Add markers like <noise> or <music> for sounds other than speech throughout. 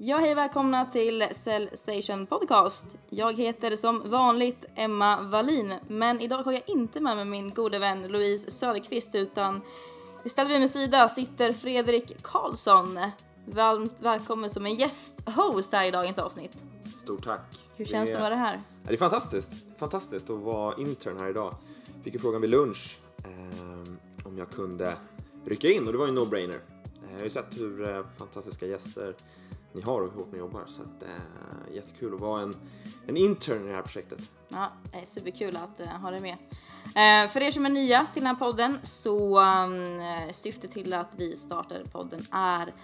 Ja, hej välkomna till Cellstation Podcast. Jag heter som vanligt Emma Wallin, men idag har jag inte med mig min gode vän Louise Söderqvist utan istället vid min sida sitter Fredrik Karlsson. Varmt välkommen som en gästhost här i dagens avsnitt. Stort tack. Hur känns det att vara här? Det är fantastiskt. Fantastiskt att vara intern här idag. Fick ju frågan vid lunch eh, om jag kunde rycka in och det var ju en no-brainer. Eh, jag har ju sett hur eh, fantastiska gäster ni har och hur hårt ni jobbar så att eh, jättekul att vara en, en intern i det här projektet. Ja, det är superkul att eh, ha dig med. Eh, för er som är nya till den här podden så um, syftet till att vi startade podden är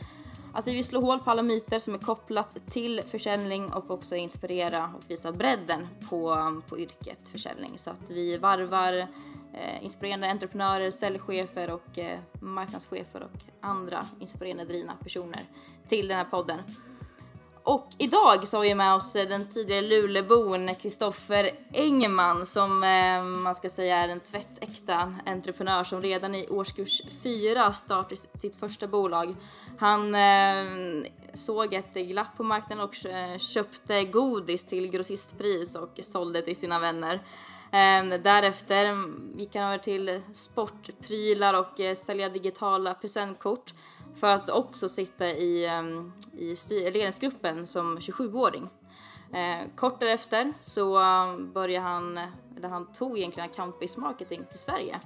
att vi vill slå hål på alla myter som är kopplat till försäljning och också inspirera och visa bredden på, mm, på yrket försäljning så att vi varvar eh, inspirerande entreprenörer, säljchefer och eh, marknadschefer och andra inspirerande drivna personer till den här podden. Och idag så har vi med oss eh, den tidigare Lulebon Kristoffer Engman som eh, man ska säga är en tvättäkta entreprenör som redan i årskurs 4 startade sitt första bolag. Han eh, såg ett glapp på marknaden och köpte godis till grossistpris och sålde till sina vänner. Ehm, därefter gick han över till sportprylar och sälja digitala presentkort för att också sitta i, um, i ledningsgruppen som 27-åring. Eh, kort därefter så um, började han, eller han tog egentligen account marketing till Sverige.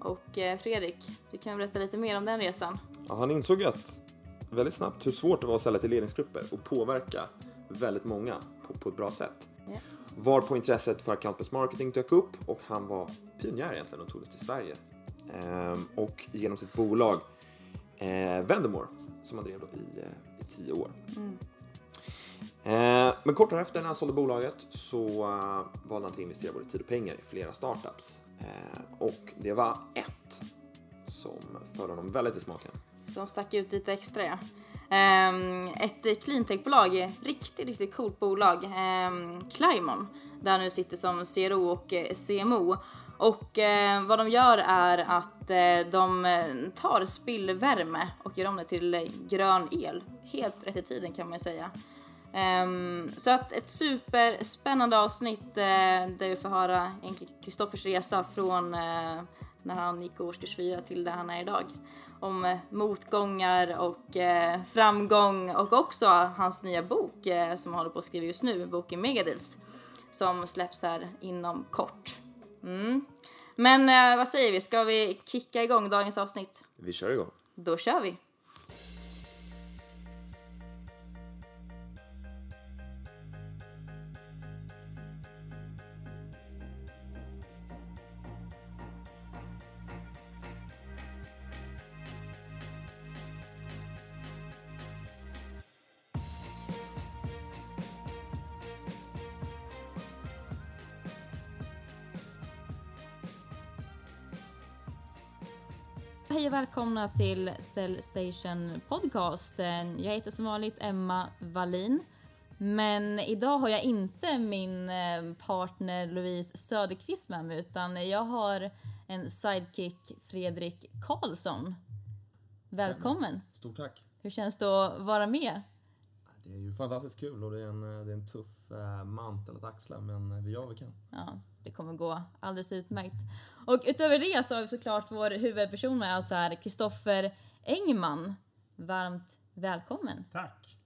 Och eh, Fredrik, du kan berätta lite mer om den resan. Ja, han insåg att väldigt snabbt hur svårt det var att sälja till ledningsgrupper och påverka väldigt många på, på ett bra sätt. Yeah. Varpå intresset för account marketing dök upp och han var pionjär egentligen och tog det till Sverige. Ehm, och genom sitt bolag eh, Vendemore som han drev då i, eh, i tio år. Mm. Eh, men kort därefter när han sålde bolaget så uh, valde han att investera både tid och pengar i flera startups. Eh, och det var ett som föll honom väldigt i smaken. Som stack ut lite extra ja. Um, ett cleantech-bolag, riktigt, riktigt coolt bolag, um, Climon, där han nu sitter som CRO och eh, CMO och eh, vad de gör är att eh, de eh, tar spillvärme och gör om det till eh, grön el. Helt rätt i tiden kan man ju säga. Um, så att ett superspännande avsnitt eh, där vi får höra Kristoffers resa från eh, när han gick årskurs 4 till där han är idag. Om eh, motgångar och eh, framgång och också hans nya bok som han håller på att skriva just nu, boken Megadeals, som släpps här inom kort. Mm. Men eh, vad säger vi, ska vi kicka igång dagens avsnitt? Vi kör igång. Då kör vi. Hej och välkomna till Cellsation Podcast. Jag heter som vanligt Emma Wallin. Men idag har jag inte min eh, partner Louise Söderqvist med mig utan jag har en sidekick Fredrik Karlsson. Välkommen! Stort tack! Hur känns det att vara med? Det är ju fantastiskt kul och det är en, det är en tuff eh, mantel att axla men vi gör vad vi kan. Ja, det kommer gå alldeles utmärkt. Och utöver det så har vi såklart vår huvudperson med oss här, Kristoffer Engman. Varmt välkommen! Tack!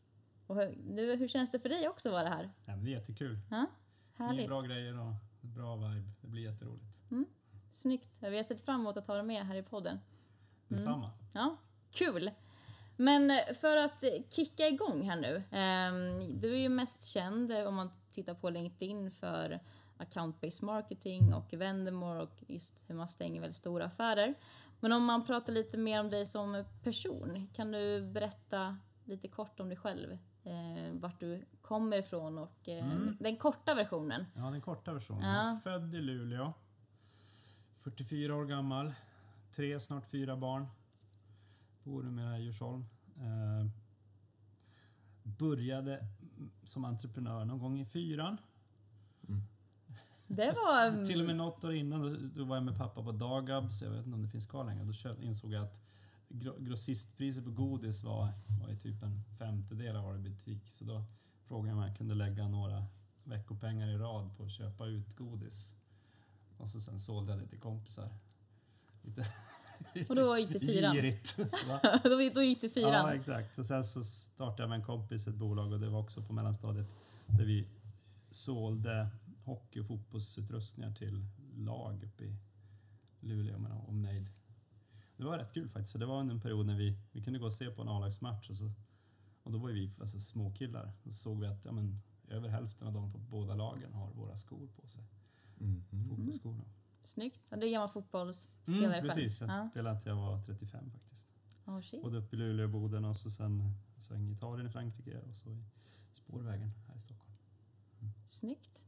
Och hur, nu, hur känns det för dig också att vara här? Ja, det är jättekul. Ja, härligt. Nya bra grejer och bra vibe. Det blir jätteroligt. Mm, snyggt! Vi har sett fram emot att ha dig med här i podden. Mm. Detsamma. Ja, kul! Men eh, för att kicka igång här nu. Eh, du är ju mest känd eh, om man tittar på LinkedIn för account-based marketing och Vendemore och just hur man stänger väldigt stora affärer. Men om man pratar lite mer om dig som person, kan du berätta lite kort om dig själv? Eh, vart du kommer ifrån och eh, mm. den korta versionen. Ja, den korta versionen. Ja. Född i Luleå. 44 år gammal. Tre, snart fyra barn. Bor numera i Djursholm. Eh, började som entreprenör någon gång i fyran. Mm. Det var... <laughs> Till och med något år innan, då, då, var jag med pappa på Dagab, så jag vet inte om det finns kvar längre. Då insåg jag att gro- grossistpriset på godis var, var typ en femtedel av vad det butik. Så då frågade jag om jag kunde lägga några veckopengar i rad på att köpa ut godis. Och så sen sålde jag det till kompisar. Lite, <laughs> Och då gick det fyran. girigt. <laughs> va? då, då gick det Ja, fyran. exakt. Och sen så startade jag med en kompis ett bolag och det var också på mellanstadiet där vi sålde hockey och fotbollsutrustningar till lag uppe i Luleå med omnejd. Det var rätt kul faktiskt för det var under en period när vi, vi kunde gå och se på en A-lagsmatch och, så, och då var ju vi alltså, små killar. Och så såg vi att ja, men, över hälften av dem på båda lagen har våra skor på sig. Mm. Fotbollsskor. Då. Snyggt. Ja, det är gammal fotbollsspelare Mm, själv. precis, jag Ja. spelade till jag var 35 faktiskt. Oh, shit. Både uppe i Luleå och Boden och så sen sväng i Italien i Frankrike och så i spårvägen här i Stockholm. Snyggt.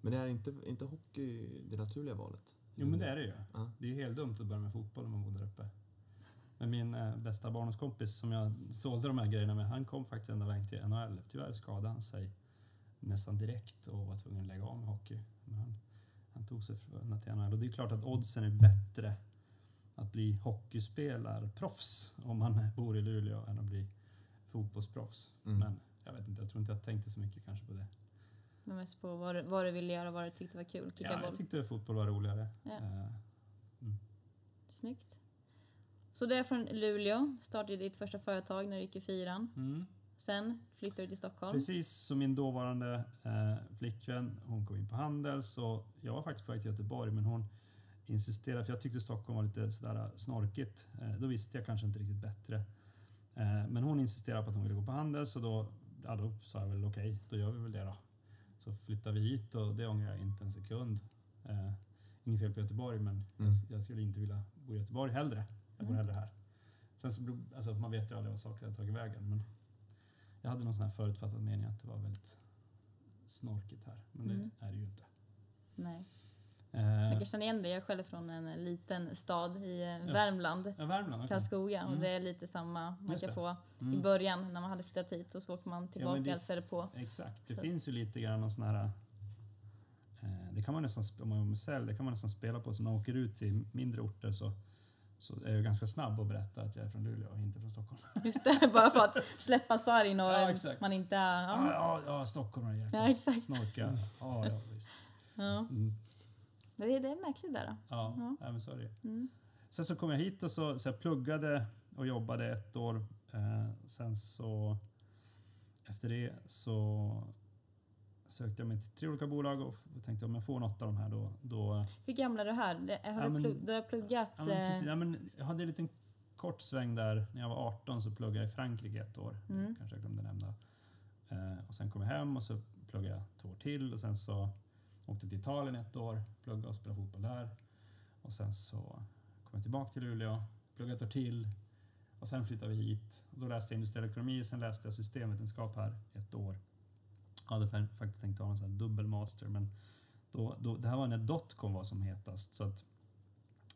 Men det är inte, inte hockey det naturliga valet? Jo men det är det ju. Ja. Det är ju helt dumt att börja med fotboll om man bor där uppe. Men min eh, bästa barndomskompis som jag sålde de här grejerna med, han kom faktiskt ända vägen till NHL. Tyvärr skadade han sig nästan direkt och var tvungen att lägga av med hockey. Men han, han tog sig för- till NHL och det är klart att oddsen är bättre att bli hockeyspelarproffs om man bor i Luleå än att bli fotbollsproffs. Mm. Men jag vet inte, jag tror inte jag tänkte så mycket kanske på det. Men mest på vad, du- vad du ville göra, vad du tyckte var kul. Kicka Ja, boll. jag tyckte fotboll var roligare. Ja. Eh, Snyggt. Så det är från Luleå. Startade ditt första företag när du gick i fyran. mm. Sen flyttade du till Stockholm. Precis som min dåvarande eh, flickvän, hon kom in på Handels och jag var faktiskt på väg till Göteborg men hon insisterade, för jag tyckte Stockholm var lite sådär snorkigt. Eh, då visste jag kanske inte riktigt bättre. Eh, men hon insisterade på att hon ville gå på Handels och då, ja, då sa jag väl okej, då gör vi väl det då. Så flyttade vi hit och det ångrar jag inte en sekund. Eh, inget fel på Göteborg men Mm. jag, jag skulle inte vilja bo i Göteborg hellre. Jag bor Mm. hellre här. Sen så, alltså, man vet ju aldrig vad saker har tagit vägen men jag hade någon sån här förutfattad mening att det var väldigt snorkigt här, men Mm. det är det ju inte. Nej. Jag Eh, kan känna igen det. Jag är själv från en liten stad i eh, Värmland. ja, Värmland, okej. Karlskoga och Mm. det är lite samma man kan få i Mm. början när man hade flyttat hit och så åker man tillbaka det- och hälsade på. Exakt, det Så- finns ju lite grann någon sån här... Eh, det kan man nästan, om man är med sälj, det kan man nästan spela på. Så när man åker ut till mindre orter så, så är jag ganska snabb att berätta att jag är från Luleå och inte från Stockholm. <laughs> Just det, bara för att släppa sargen och Ja, man inte. Ja, Ja. ja, ja Stockholm är Ja, jäkla exakt. snorkiga. Ja, ja, visst. <laughs> Ja. Mm. Det, är, det är märkligt där då. Ja, Ja. ja. men så är det Mm. Sen så kom jag hit och så, så jag pluggade och jobbade ett år. Eh, sen så efter det så sökte jag mig till tre olika bolag och tänkte om jag får något av de här då... då Hur gammal är du här? Har Ja, du, men- plugg, du har pluggat? ja, men precis, eh, ja, men jag hade en liten kort sväng där. När jag var 18 så pluggade jag i Frankrike ett år. Mm. Kanske jag glömde nämna. Eh, och sen kom jag hem och så pluggade jag två år till och sen så åkte till Italien ett år, pluggade och spelade fotboll där. Och sen så kom jag tillbaka till Luleå, pluggade ett år till och sen flyttade vi hit. Och då läste jag industriell ekonomi och sen läste jag systemvetenskap här ett år. Jag hade fa- faktiskt tänkt ta en sån här dubbelmaster men då, då, det här var när dotcom var som hetast så att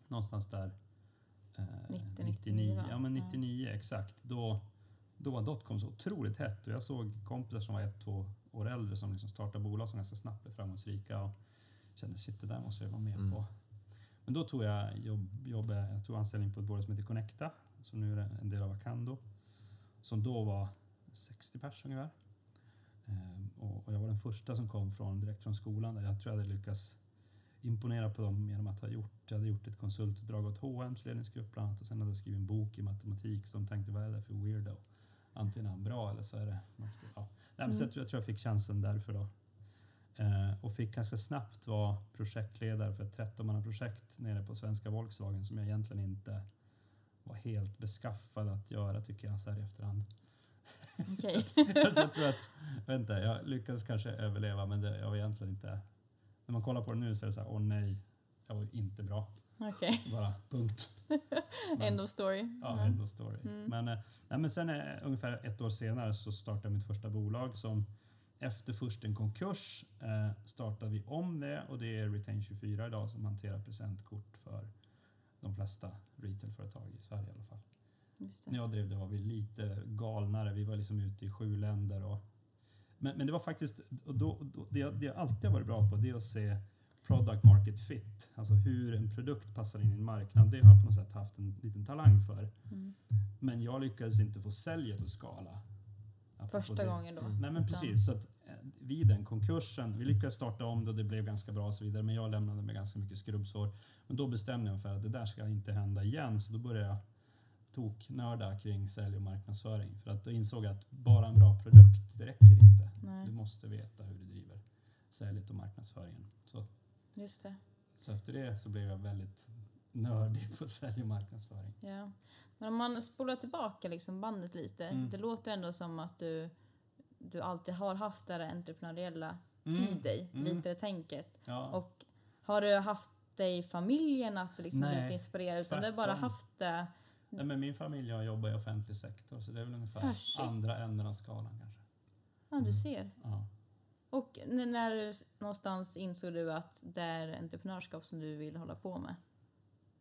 någonstans där eh, 90, 99, va? ja men Ja. 99 exakt. Då, då var dotcom så otroligt hett och jag såg kompisar som var ett, två år äldre som liksom startade bolag som ganska snabbt blev framgångsrika och kände shit det där måste jag vara med Mm. på. Men då tog jag jobb, jobb, jag tog anställning på ett bolag som heter Connecta som nu är en del av Acando. Som då var 60 pers ungefär. Ehm, och, jag var den första som kom från, direkt från skolan där jag tror jag hade lyckats imponera på dem genom att ha gjort, jag hade gjort ett konsultuppdrag åt H&M's ledningsgrupp bland annat och sen hade jag skrivit en bok i matematik de tänkte vad är det för weirdo? Antingen är han bra eller så är det något ska, ja. Nej, men så jag, tror, jag tror jag fick chansen därför då. Eh, och fick ganska snabbt vara projektledare för ett 13-mannaprojekt nere på svenska Volkswagen som jag egentligen inte var helt beskaffad att göra tycker jag så här i efterhand. Okej. jag, jag tror att, inte, jag lyckades kanske överleva men det, jag var egentligen inte... När man kollar på det nu så är det så här, åh nej, jag var inte bra. Okej. Bara punkt. Men- End of story. Ja, Ja. end of story. Mm. Men, eh, nej, men sen eh, ungefär ett år senare så startade jag mitt första bolag som efter först en konkurs eh, startade vi om det och det är Retain24 idag som hanterar presentkort för de flesta retailföretag i Sverige i alla fall. När jag drev det var vi lite galnare. Vi var liksom ute i sju länder. Och, men, men det var faktiskt, och då, då, det, det jag alltid har varit bra på det är att se product market fit, alltså hur en produkt passar in i en marknad, det har jag på något sätt haft en liten talang för. Mm. Men jag lyckades inte få säljet att skala. Första gången då. Nej men precis, så att eh, vid den konkursen, vi lyckades starta om det och det blev ganska bra och så vidare, men jag lämnade med ganska mycket skrubbsår. Men då bestämde jag mig för att det där ska inte hända igen, så då började jag toknörda kring sälj och marknadsföring. För att då insåg jag att bara en bra produkt, det räcker inte. Nej, Du måste veta hur du driver säljet och marknadsföringen. Så, just det. så efter det så blev jag väldigt nördig på <laughs> sälj och marknadsföring. Ja. Men om man spolar tillbaka liksom bandet lite. Mm. Det låter ändå som att du, du alltid har haft det här entreprenöriella i Mm. dig. Mm. Lite det tänket. Ja. Och har du haft det i familjen att du liksom Nej, blivit inspirerad? Utan du har bara haft det? Nej, men min familj har jobbat i offentlig sektor så det är väl ungefär Ah, andra änden av skalan kanske. Ja, du ser. Ja. Och när någonstans insåg du att det är entreprenörskap som du vill hålla på med?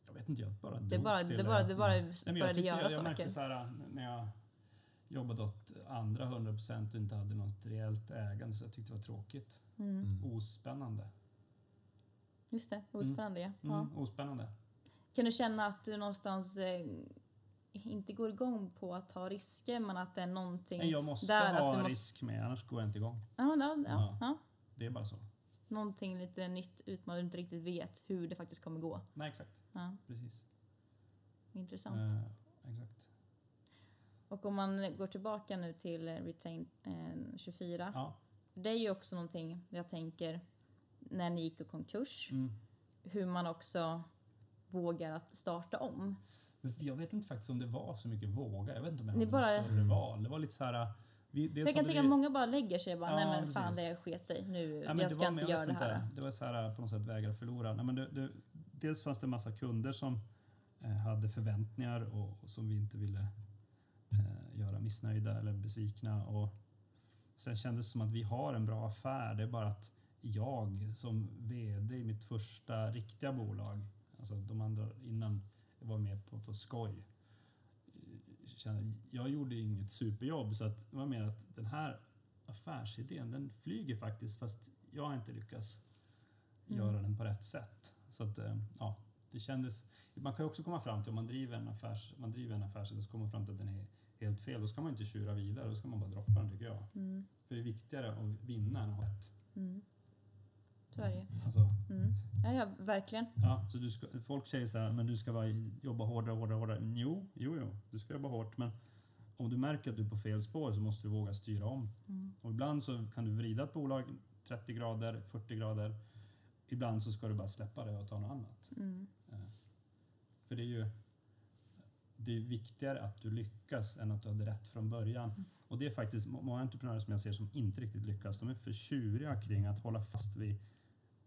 Jag vet inte, jag bara Det bara, till det bara, du bara Nej, men jag, göra jag, jag saker? märkte så här när jag jobbade åt andra 100% och inte hade något reellt ägande så jag tyckte det var tråkigt. Mm. Ospännande. Just det, ospännande ja. ja. Mm, ospännande. Kan du känna att du någonstans eh, inte går igång på att ta risker men att det är någonting Nej, jag måste där att ha du måste... risk med annars går jag inte igång. Ja, ja, ja, Ja. Det är bara så. Någonting lite nytt utmanande du inte riktigt vet hur det faktiskt kommer gå. Nej, exakt. Ja, Precis. intressant. Eh, exakt. Och om man går tillbaka nu till Retain eh, 24. Ja. Det är ju också någonting jag tänker när ni gick i konkurs. Mm. Hur man också vågar att starta om. Jag vet inte faktiskt om det var så mycket våga. Jag vet inte om jag hade bara- något större val. Det var lite så här... Vi, dels Jag kan tänka vi- att många bara lägger sig och bara, Ja, nej men fan precis. det sket sig. Nu, Ja, men jag det ska var, inte göra det här. Inte, det var så här på något sätt vägra förlora. Nej, men det, det, dels fanns det en massa kunder som eh, hade förväntningar och, och som vi inte ville eh, göra missnöjda eller besvikna. Och sen kändes det som att vi har en bra affär. Det är bara att jag som VD i mitt första riktiga bolag, alltså de andra innan jag var med på, på skoj, jag gjorde inget superjobb så att det var mer att den här affärsidén den flyger faktiskt fast jag har inte lyckats Mm. göra den på rätt sätt. Så att, eh, ja, det kändes... Man kan också komma fram till om man driver en affärs, man driver en affärsidé så kommer man fram till att den är helt fel. Då ska man inte tjura vidare, då ska man bara droppa den tycker jag. Mm, För det är viktigare att vinna än att ha rätt. mm. Så är det ju. Alltså, Mm. Ja, ja, verkligen. ja, så du ska, folk säger så här, men du ska bara jobba hårdare, hårdare, hårdare. Jo, jo, jo, du ska jobba hårt men om du märker att du är på fel spår så måste du våga styra om. Mm. Och ibland så kan du vrida ett bolag 30 grader, 40 grader. Ibland så ska du bara släppa det och ta något annat. Mm. För det är ju det är viktigare att du lyckas än att du hade rätt från början. Och det är faktiskt må- många entreprenörer som jag ser som inte riktigt lyckas. De är för tjuriga kring att hålla fast vid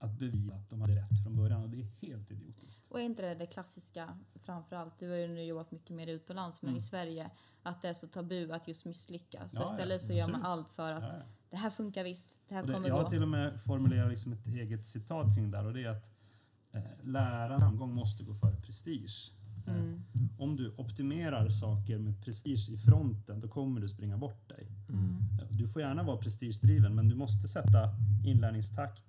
att bevisa att de hade rätt från början och det är helt idiotiskt. Och är inte det det klassiska, framförallt, du har ju nu jobbat mycket mer utomlands, men Mm. i Sverige, att det är så tabu att just misslyckas. Så Ja, ja, istället så gör man allt för att Ja, ja. det här funkar visst, det här det, kommer jag har gå. till och med formulerat liksom ett eget citat kring det där och det är att eh, lära framgång måste gå före prestige. Eh, Mm. Om du optimerar saker med prestige i fronten då kommer du springa bort dig. Mm. Du får gärna vara prestigedriven men du måste sätta inlärningstakt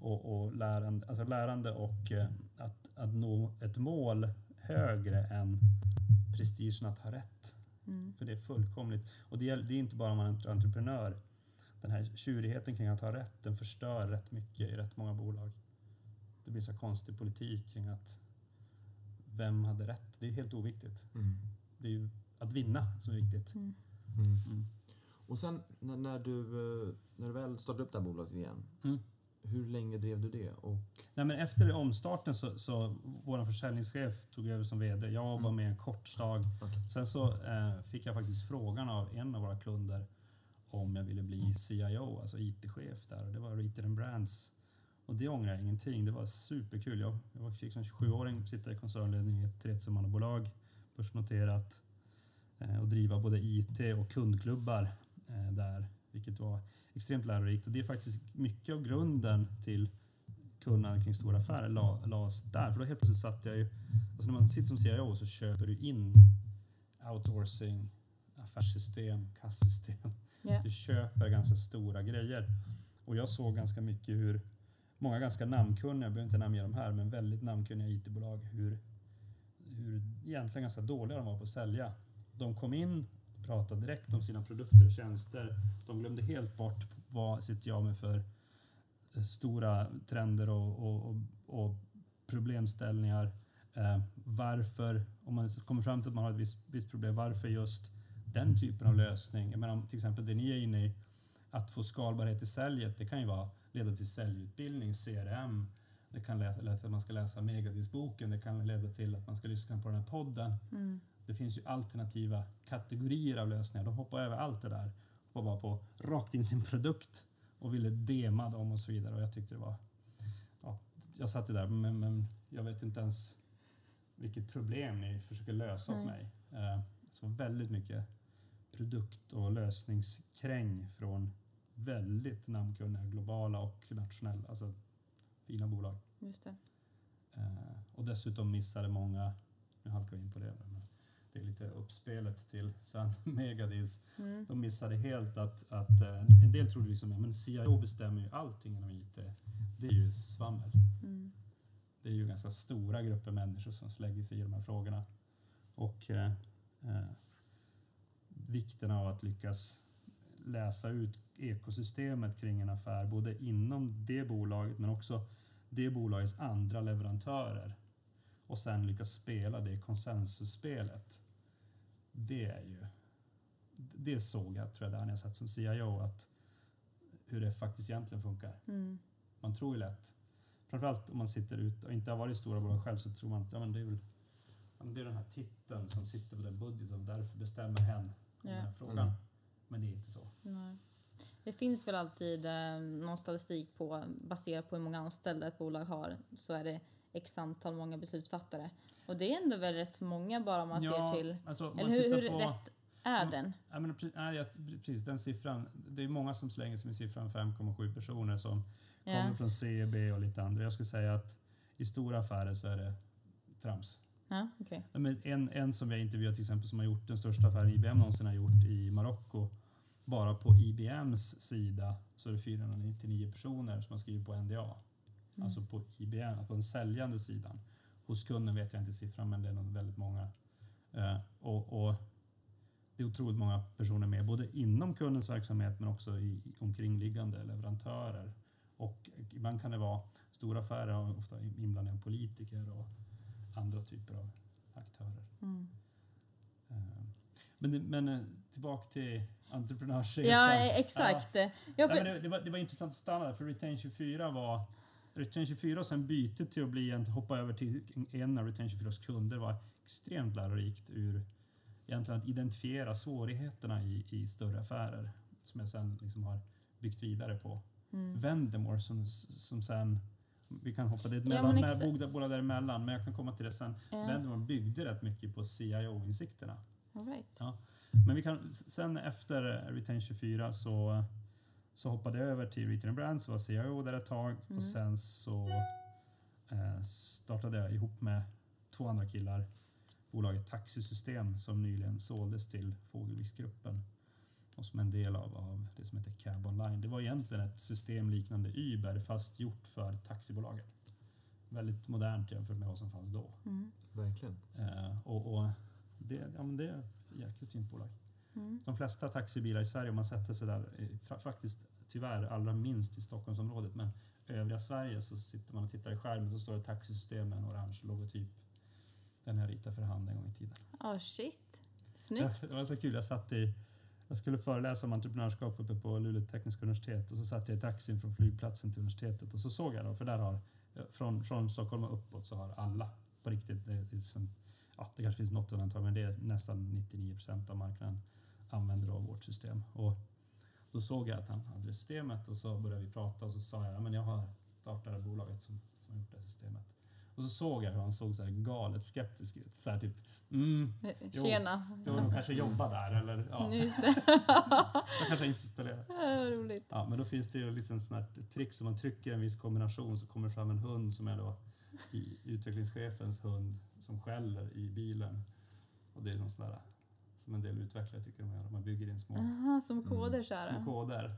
och, och lärande, alltså lärande och eh, att, att nå ett mål högre än prestigen att ha rätt. Mm. För det är fullkomligt. Och det, det är inte bara om man är entre- entreprenör. Den här tjurigheten kring att ha rätt, den förstör rätt mycket i rätt många bolag. Det blir så konstig politik kring att vem hade rätt? Det är helt oviktigt. Mm. Det är ju att vinna som är viktigt. Mm. Mm. Mm. Och sen när, när, du, eh, när du väl startade upp det här bolaget igen, Mm. Hur länge drev du det? Och, Nej, men efter omstarten så, så vår försäljningschef tog över som VD. Jag var Mm. med en kort stag. Okej. Sen så eh, fick jag faktiskt frågan av en av våra kunder om jag ville bli CIO, alltså IT-chef där. Det var Retail and Brands. Och det ångrar jag ingenting. Det var superkul. Jag, jag var- som 27-åring sitta i koncernledningen i ett trettiomannabolag, börsnoterat eh, och driva både IT och kundklubbar eh, där, vilket var extremt lärorikt. Och det är faktiskt mycket av grunden till kunnande kring stora affärer la, lades där. För då helt plötsligt satt jag ju... Alltså när man sitter som CIO så köper du in outsourcing, affärssystem, kassystem. Ja. Du köper ganska stora grejer. Och jag såg ganska mycket hur många ganska namnkunniga, jag behöver inte namnge dem här, men väldigt namnkunniga IT-bolag hur, hur egentligen ganska dåliga de var på att sälja. De kom in, prata direkt om sina produkter och tjänster. De glömde helt bort vad sitter jag med för stora trender och, och, och, och problemställningar. Eh, varför, om man kommer fram till att man har ett visst, visst problem, varför just den typen av lösning? Jag menar, till exempel det ni är inne i, att få skalbarhet i säljet, det kan ju vara leda till säljutbildning, CRM, det kan leda till att man ska läsa Megadisboken, det kan leda till att man ska lyssna på den här podden. Mm. Det finns ju alternativa kategorier av lösningar. De hoppar över allt det där och bara på rakt in sin produkt och ville dema dem och så vidare. Och jag tyckte det var... Ja, jag satt ju där, men, men jag vet inte ens vilket problem ni försöker lösa åt mig. Eh, så väldigt mycket produkt och lösningskräng från väldigt namnkunniga globala och nationella, alltså fina bolag. Just det. Eh, och dessutom missade många, nu halkar vi in på det, det är lite uppspelet till sen <laughs> Megadis. Mm. De missade helt att, att eh, en del trodde liksom, men CIO bestämmer ju allting inom IT. Det är ju svammel. Mm. Det är ju ganska stora grupper människor som lägger sig i de här frågorna. Och eh, eh, vikten av att lyckas läsa ut ekosystemet kring en affär, både inom det bolaget men också det bolagets andra leverantörer. Och sen lyckas spela det konsensusspelet. Det är ju... Det såg jag, tror jag, där när jag satt som CIO, att hur det faktiskt egentligen funkar. Mm. Man tror ju lätt, framförallt om man sitter ute och inte har varit i stora bolag själv, så tror man att ja, men det är väl ja, men det är den här titeln som sitter på den budgeten och därför bestämmer hen om Ja. den här frågan. Mm. Men det är inte så. Nej. Det finns väl alltid eh, någon statistik på, baserat på hur många anställda ett bolag har, så är det x antal många beslutsfattare. Och det är ändå väl rätt så många bara om man ser till... alltså, om Eller hur, hur på, rätt är Mm. den? Ja, men, nej, jag- precis, den siffran. Det är många som slänger sig med siffran 5,7 personer som kommer Ja. från CB och lite andra. Jag skulle säga att i stora affärer så är det trams. Ja. Ja, men En, en som har intervjuat till exempel som har gjort den största affären IBM någonsin har gjort i Marocko. Bara på IBMs sida så är det 499 personer som har skrivit på NDA. Mm. Alltså på IBM, på den säljande sidan. Hos kunden vet jag inte siffran men det är nog väldigt många. Eh, och, och det är otroligt många personer med, både inom kundens verksamhet men också i, omkringliggande leverantörer. Och ibland kan det vara stora affärer, och ofta inblandning av politiker och andra typer av aktörer. Mm. Eh, Men, men eh, tillbaka till entreprenörsresan. Ja, eh, exakt. Ja. Men det, det, var, det var intressant att stanna där, för Retain 24 var Retain 24 och sen bytet till att bli en, hoppa över till en av Retain 24s kunder var extremt lärorikt ur egentligen att identifiera svårigheterna i, i större affärer som jag sen liksom har byggt vidare på. mm. Vendemore som, som sen vi kan hoppa, är ett Ja, mellan, men med båda, båda däremellan, men jag kan komma till det sen. Ja. Vendemore byggde rätt mycket på CIO-insikterna. All right. Ja. Men vi kan, sen efter Retain 24 så, så hoppade jag över till Retail Brands, var CIO där ett tag Mm. och sen så eh, startade jag ihop med två andra killar bolaget Taxisystem som nyligen såldes till Fågelviksgruppen och som en del av, av det som heter Cab Online. Det var egentligen ett system liknande Uber fast gjort för taxibolagen. Väldigt modernt jämfört med vad som fanns då. Mm. Verkligen. Eh, och, och det, ja, men det är ett jäkligt fint bolag. Mm. De flesta taxibilar i Sverige, om man sätter sig där, eh, fa- faktiskt tyvärr allra minst i Stockholmsområdet, men övriga Sverige så sitter man och tittar i skärmen så står det taxisystem med en orange logotyp. Den jag ritade för hand en gång i tiden. Oh shit. Snyggt. <laughs> Det var så kul, jag satt i jag skulle föreläsa om entreprenörskap uppe på Luleå tekniska universitet och så satt jag i taxin från flygplatsen till universitetet och så såg jag då, för där har, från, från Stockholm och uppåt så har alla på riktigt, det, är som, ja, det kanske finns något undantag men det är nästan 99 procent av marknaden använder då vårt system. Och då såg jag att han hade systemet och så började vi prata och så sa jag, ja, men jag har startat det här bolaget som, som har gjort det här systemet. Och så såg jag hur han såg så här galet skeptisk ut. Så här typ, mm, Jo. Tjena. du har nog kanske jobbat där eller ja, <laughs> Just det. <laughs> kanske installerar. Ja, Roligt. Ja, men då finns det ju liksom sån här trick som man trycker en viss kombination så kommer det fram en hund som är då i utvecklingschefens hund som skäller i bilen. Och det är någon sån där, som en del utvecklare tycker de gör, man bygger in små, Aha, som koder så här. små koder.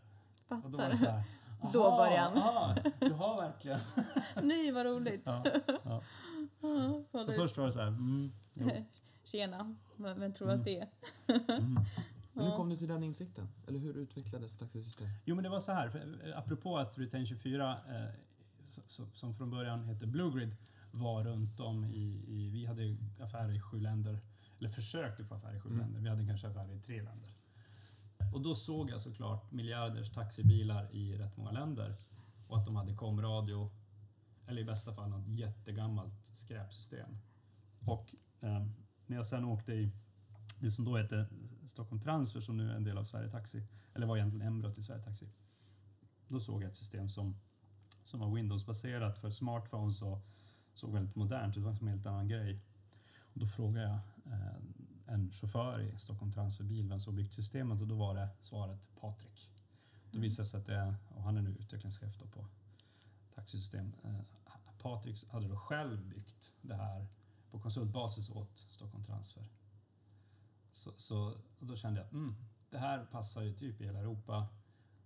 Och då var Fattar. det så här, <laughs> Då Aha, aha, du har verkligen... <laughs> Nej, vad roligt. <laughs> Ja, ja. Du- först var det så här, mm, Tjena, vem, vem tror du att det är? mm. Men hur kom du till den insikten? Eller hur utvecklades taxisystem? Jo men det var så här, för, eh, apropå att Retain 24, eh, som från början hette Bluegrid, var runt om i, i, vi hade ju affärer i sju länder, eller försökte få affärer i sju Mm. länder, vi hade kanske affärer i tre länder. Och då såg jag såklart miljarders taxibilar i rätt många länder och att de hade komradio, eller i bästa fall något jättegammalt skräpsystem. Och eh, när jag sen åkte i det som då hette Stockholm Transfer som nu är en del av Sverige Taxi, eller var egentligen embryot till Sverige Taxi. Då såg jag ett system som, som var Windows-baserat för smartphones och såg väldigt modernt ut. Det var en helt annan grej. Och då frågade jag en chaufför i Stockholm Transferbil vem som byggt systemet och då var det svaret Patrik. Då visade det sig att det är, och han är nu utvecklingschef då på taxisystem. Eh, Patrik hade då själv byggt det här på konsultbasis åt Stockholm Transfer. Så, så då kände jag, mm, det här passar ju typ i hela Europa.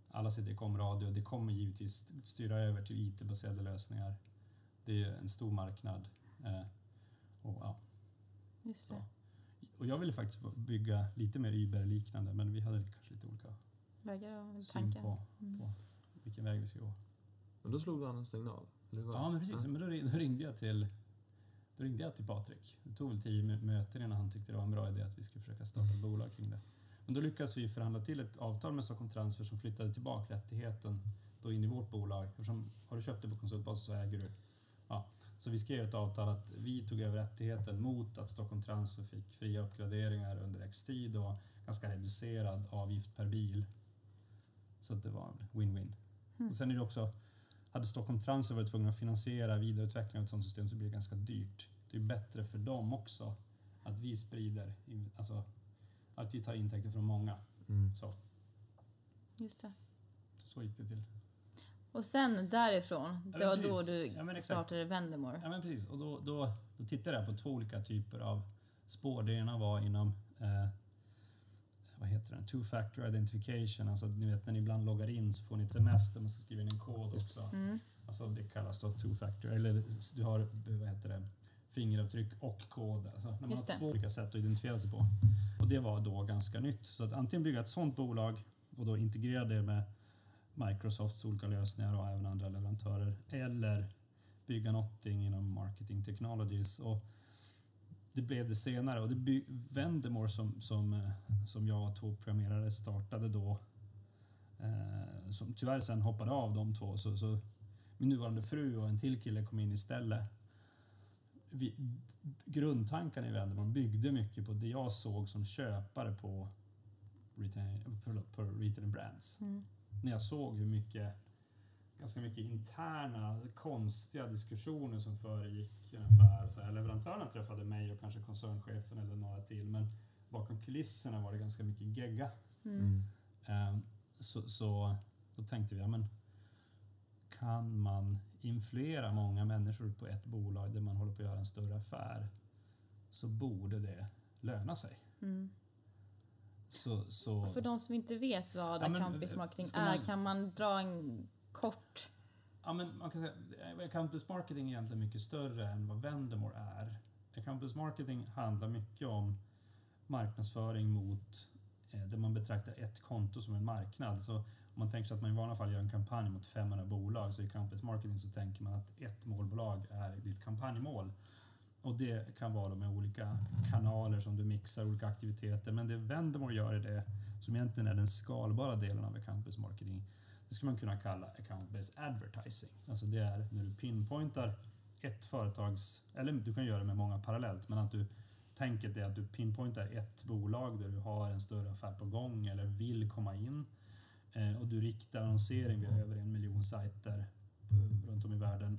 Alla sitter i komradio. Det kommer givetvis styra över till IT-baserade lösningar. Det är ju en stor marknad. Eh, och, ja, Just det. och jag ville faktiskt bygga lite mer Uber-liknande, men vi hade kanske lite olika Verkar ha syn tankar. på, Mm. på vilken väg vi ska gå. Men då slog du an en signal? Eller hur var Ja, men precis. Men då, ring- då ringde jag till då ringde jag till Patrik. Det tog väl tio mö- möten innan han tyckte det var en bra idé att vi skulle försöka starta ett bolag kring det. Men då lyckades vi förhandla till ett avtal med Stockholm Transfer som flyttade tillbaka rättigheten då in i vårt bolag. Eftersom har du köpt det på konsultbasis så äger du. Ja. Så vi skrev ett avtal att vi tog över rättigheten mot att Stockholm Transfer fick fria uppgraderingar under X tid och ganska reducerad avgift per bil. Så att det var en win-win. Mm. Och sen är det också hade Stockholm Transfer varit tvungna att finansiera vidareutvecklingen av ett sådant system så blir det ganska dyrt. Det är bättre för dem också att vi sprider, alltså att vi tar intäkter från många. Mm. Så, Just det. så gick det till. Och sen därifrån, det var då precis. du Ja, startade Vendemore. Ja men precis, och då, då, då tittade jag på två olika typer av spår. Det ena var inom eh, vad heter den? Two-factor identification. Alltså ni vet när ni ibland loggar in så får ni ett sms där man ska skriva in en kod också. Mm. Alltså det kallas då two-factor, eller du har vad heter det, fingeravtryck och kod. Alltså när man Just har det. två olika sätt att identifiera sig på. Och det var då ganska nytt. Så att antingen bygga ett sådant bolag och då integrera det med Microsofts olika lösningar och även andra leverantörer. Eller bygga någonting inom marketing technologies. Och det blev det senare och det Vendemore som, som, eh, som jag och två programmerare startade då eh, som tyvärr sen hoppade av de två så, så min nuvarande fru och en till kille kom in istället. Vi, grundtankarna i Vendemore byggde mycket på det jag såg som köpare på retail, på, på retail brands. Mm. När jag såg hur mycket ganska mycket interna konstiga diskussioner som föregick en affär. Så här, leverantörerna träffade mig och kanske koncernchefen eller några till men bakom kulisserna var det ganska mycket gegga. Mm. Ehm, Så, så då tänkte vi, ja men kan man influera många människor på ett bolag där man håller på att göra en större affär så borde det löna sig. Mm. Så, så, För de som inte vet vad Ja, account-based marketing ska är, man- kan man dra en kort... Ja, men man kan säga att account-based marketing är egentligen mycket större än vad Vendemore är. Account-based marketing handlar mycket om marknadsföring mot eh, där man betraktar ett konto som en marknad. Så om man tänker sig att man i vanliga fall gör en kampanj mot 500 bolag så i account-based marketing så tänker man att ett målbolag är ditt kampanjmål. Och det kan vara med olika kanaler som du mixar, olika aktiviteter. Men det Vendemore gör är det som egentligen är den skalbara delen av account-based marketing. Det skulle man kunna kalla account-based advertising. Alltså det är när du pinpointar ett företags, eller du kan göra det med många parallellt, men att du tänket är att du pinpointar ett bolag där du har en större affär på gång eller vill komma in. Eh, och du riktar annonsering via över en miljon sajter eh, runt om i världen.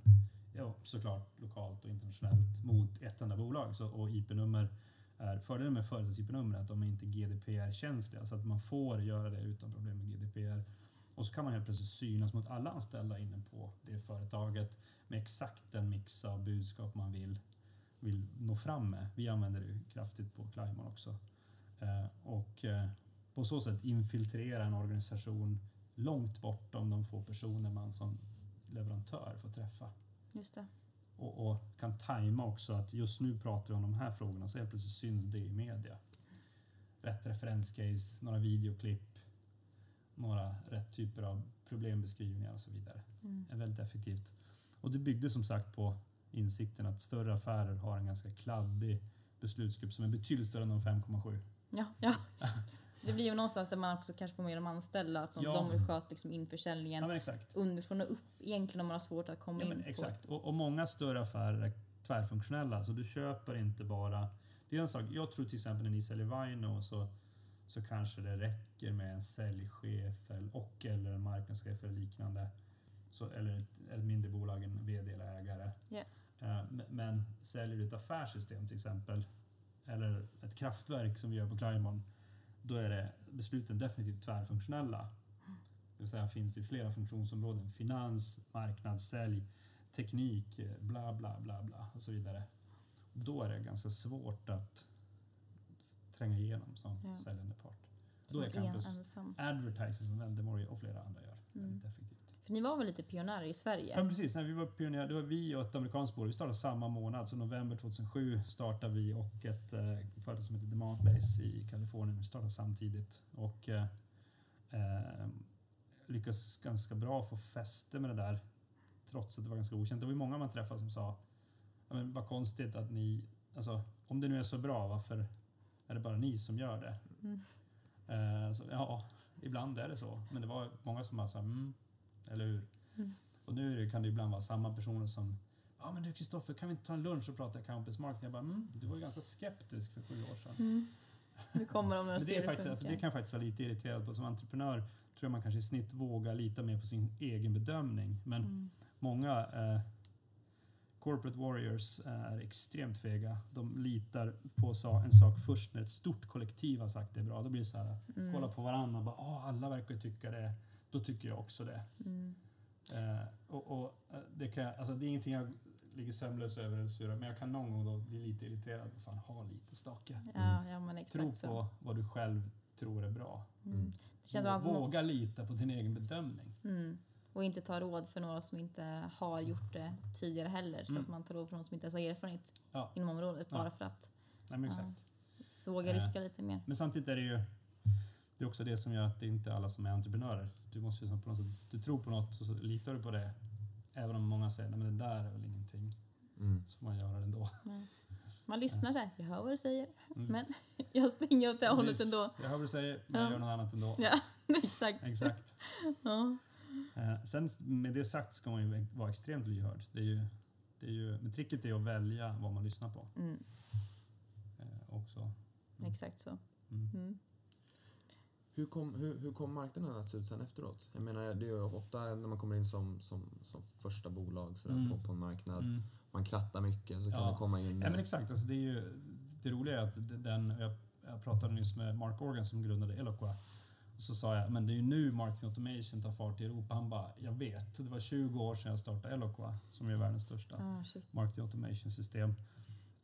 Ja, såklart lokalt och internationellt mot ett enda bolag. Så, och IP-nummer är fördelen med företags-IP-nummer är att de är inte GDPR-känsliga så att man får göra det utan problem med GDPR. Och så kan man helt plötsligt synas mot alla anställda inne på det företaget med exakt den mix av budskap man vill, vill nå fram med. Vi använder det kraftigt på Climon också. Eh, och eh, på så sätt infiltrera en organisation långt bortom de få personer man som leverantör får träffa. Just det. Och, och kan tajma också att just nu pratar vi om de här frågorna så helt plötsligt syns det i media. Rätt referenscase, några videoklipp, några rätt typer av problembeskrivningar och så vidare. Mm. är väldigt effektivt. Och det byggde som sagt på insikten att större affärer har en ganska kladdig beslutsgrupp som är betydligt större än de 5,7. Ja, ja. <laughs> Det blir ju någonstans där man också kanske får med de anställda, att de, Ja. de sköta liksom införsäljningen Ja exakt. underifrån och upp egentligen om man har svårt att komma Ja, in exakt. Och, och många större affärer är tvärfunktionella, så du köper inte bara... Det är en sak, jag tror till exempel när ni säljer Vino så, så kanske det räcker med en säljchef och eller en marknadschef eller liknande. Så, eller ett, ett mindre bolag, en VD eller ägare. Eh, men- Men säljer du ett affärssystem till exempel, eller ett kraftverk som vi gör på Claimon, då är det besluten definitivt tvärfunktionella. Det vill säga finns i flera funktionsområden. Finans, marknad, sälj, teknik, bla bla bla bla och så vidare. Då är det ganska svårt att tränga igenom som Ja. säljande part. Då är Campus. Advertising som Vendemore och flera andra gör Mm. väldigt effektivt. För ni var väl lite pionjärer i Sverige? Ja, precis. När vi var pionjärer, det var vi och ett amerikanskt bolag. Vi startade samma månad, så november 2007 startade vi och ett eh, företag som heter Demandbase i Kalifornien. Vi startade samtidigt och eh, eh, lyckades ganska bra få fäste med det där trots att det var ganska okänt. Det var ju många man träffade som sa ja, men vad konstigt att ni, alltså om det nu är så bra, varför är det bara ni som gör det? Mm. Eh, så, ja, ibland är det så. Men det var många som bara sa mm, eller hur? Mm. Och nu är kan det ibland vara samma personer som Ja men du Kristoffer, kan vi inte ta en lunch och prata campus marketing? Jag bara, mm, du var ju ganska skeptisk för sju år sedan. Mm. Nu kommer de Men ser det, är faktiskt, alltså, det kan jag faktiskt vara lite irriterad på. Som entreprenör tror jag man kanske i snitt vågar lita mer på sin egen bedömning. Men Mm. många eh, corporate warriors är extremt fega. De litar på en sak först när ett stort kollektiv har sagt det är bra. Då blir det så här, Mm. kolla på varandra och bara, alla verkar tycka det. Då tycker jag också det. Mm. Eh, och, och eh, det, kan, alltså, det är ingenting jag ligger sömnlös över eller surar, men jag kan någon gång då bli lite irriterad. Fan, ha lite stake. Ja, ja men Tro exakt så. på vad du själv tror är bra. Mm. Det känns som att man, Våga lita på din egen bedömning. mm. Och inte ta råd för några som inte har gjort det tidigare heller. Så Mm. att man tar råd från någon som inte ens har erfarenhet Ja. inom området Ja. bara för att. Nej, men exakt. Så våga Eh. riska lite mer. Men samtidigt är det ju det är också det som gör att det inte är alla som är entreprenörer. Du måste ju på något sätt, du tror på något och så litar du på det. Även om många säger nej men det där är väl ingenting. Mm. Så får man göra det ändå. Man lyssnar så här, jag hör vad du säger, Mm. men <laughs> jag springer åt det hållet Precis. ändå. Jag hör vad du säger, men jag Ja. gör något annat ändå. Ja, <laughs> exakt. Exakt. Ja. Eh, sen med det sagt ska man ju vara extremt lyhörd. Det är ju, det är ju, men tricket är att välja vad man lyssnar på. Mm, Eh, också. exakt så. Hur kom, hur, hur kom marknaden att se ut sen efteråt? Jag menar, det är ju ofta när man kommer in som, som, som första bolag sådär, Mm. på, på en marknad, Mm. man krattar mycket så kan Ja. det komma in... Ja men exakt, alltså det, är ju, det roliga är att den, jag, jag pratade nyss med Mark Organ som grundade Eloqua. Och så sa jag, men det är ju nu marketing automation tar fart i Europa. Han bara, jag vet. Det var 20 år sedan jag startade Eloqua som är världens största Ah, marketing automation system.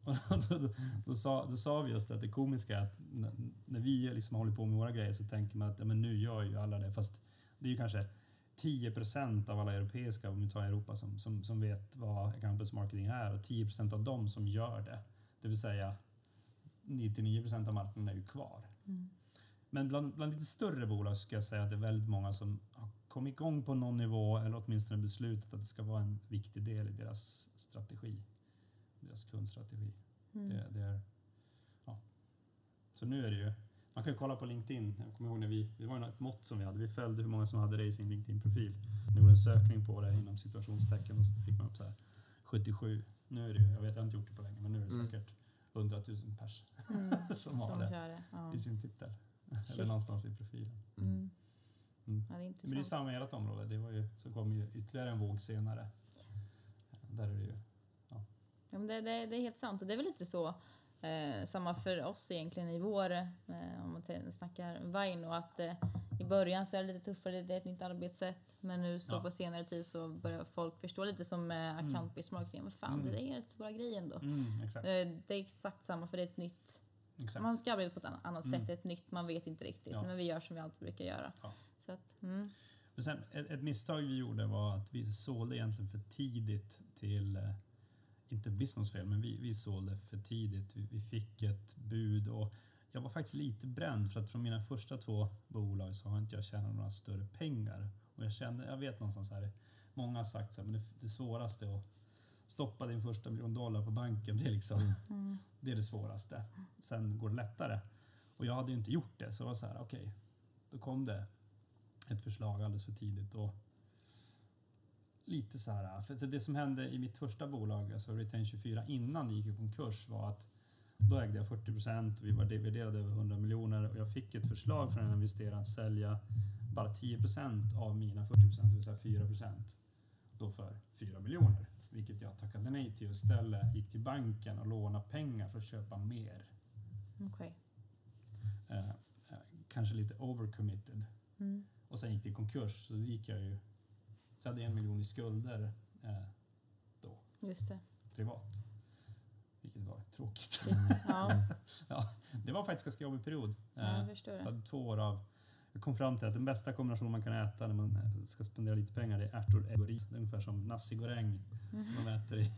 <laughs> Då, då, då, sa, då sa vi just att det komiska att när vi liksom håller på med våra grejer så tänker man att ja, men nu gör ju alla det. Fast det är ju kanske 10% av alla europeiska, om vi tar Europa, som, som, som vet vad campus marketing är och 10% av dem som gör det. Det vill säga 99% av marknaden är ju kvar. Mm. Men bland, bland lite större bolag ska jag säga att det är väldigt många som har kommit igång på någon nivå eller åtminstone beslutat att det ska vara en viktig del i deras strategi. Deras kundstrategi. Mm. Det, det är, ja. Så nu är det ju, man kan ju kolla på LinkedIn. Jag kommer ihåg när vi, det var ju ett mått som vi hade. Vi följde hur många som hade det i sin LinkedIn-profil. Det gjorde en sökning på det inom situationstecken och så fick man upp så här 77. Nu är det ju, jag vet jag har inte gjort det på länge, men nu är det Mm. säkert 100 000 pers Mm. <laughs> som har Som det det. Ja. i sin titel. Eller Shit. någonstans i profilen. Mm. Mm. Ja, det är Men det är samma i ert område. Det var ju, så kom ju ytterligare en våg senare. Där är det ju... Ja, men det, det, det är helt sant och det är väl lite så eh, samma för oss egentligen i vår, eh, om man snackar Vine och att eh, i början så är det lite tuffare, det är ett nytt arbetssätt men nu så Ja. på senare tid så börjar folk förstå lite som eh, account-based marketing, vad fan Mm. det är rätt så bra grej ändå. Mm. Eh, det är exakt samma för det är ett nytt, exakt. man ska arbeta på ett annat Mm. sätt, ett nytt, man vet inte riktigt Ja. men vi gör som vi alltid brukar göra. Ja. Så att, mm. Men sen, ett, ett misstag vi gjorde var att vi sålde egentligen för tidigt till, eh, inte business fel, men vi, vi sålde för tidigt. Vi, vi fick ett bud och jag var faktiskt lite bränd för att från mina första två bolag så har inte jag tjänat några större pengar. Och jag kände, jag vet någonstans här, många har sagt så här, men det, det svåraste är att stoppa din första miljon dollar på banken, <laughs> det är liksom, Mm. det är det svåraste. Sen går det lättare. Och jag hade ju inte gjort det, så det var så här, okej, då kom det ett förslag alldeles för tidigt och lite så här, för det som hände i mitt första bolag, alltså Retain 24, innan det gick i konkurs var att då ägde jag 40 procent och vi var dividerade över 100 miljoner och jag fick ett förslag från en investerare att sälja bara 10 procent av mina 40 procent, det vill säga 4 procent, då för 4 miljoner. Vilket jag tackade nej till och istället gick till banken och lånade pengar för att köpa mer. Okej. Eh, eh, kanske lite overcommitted. Mm. Och sen gick det i konkurs, så gick jag ju... Så hade jag en miljon i skulder eh, Just det. privat. Vilket var tråkigt. Ja, <laughs> ja, det var faktiskt en ganska jobbig period. jag Eh, förstår så jag hade två år av... Jag kom fram till att den bästa kombinationen man kan äta när man ska spendera lite pengar det är ärtor, ägg och ris. Ungefär som nasi goreng som de äter i i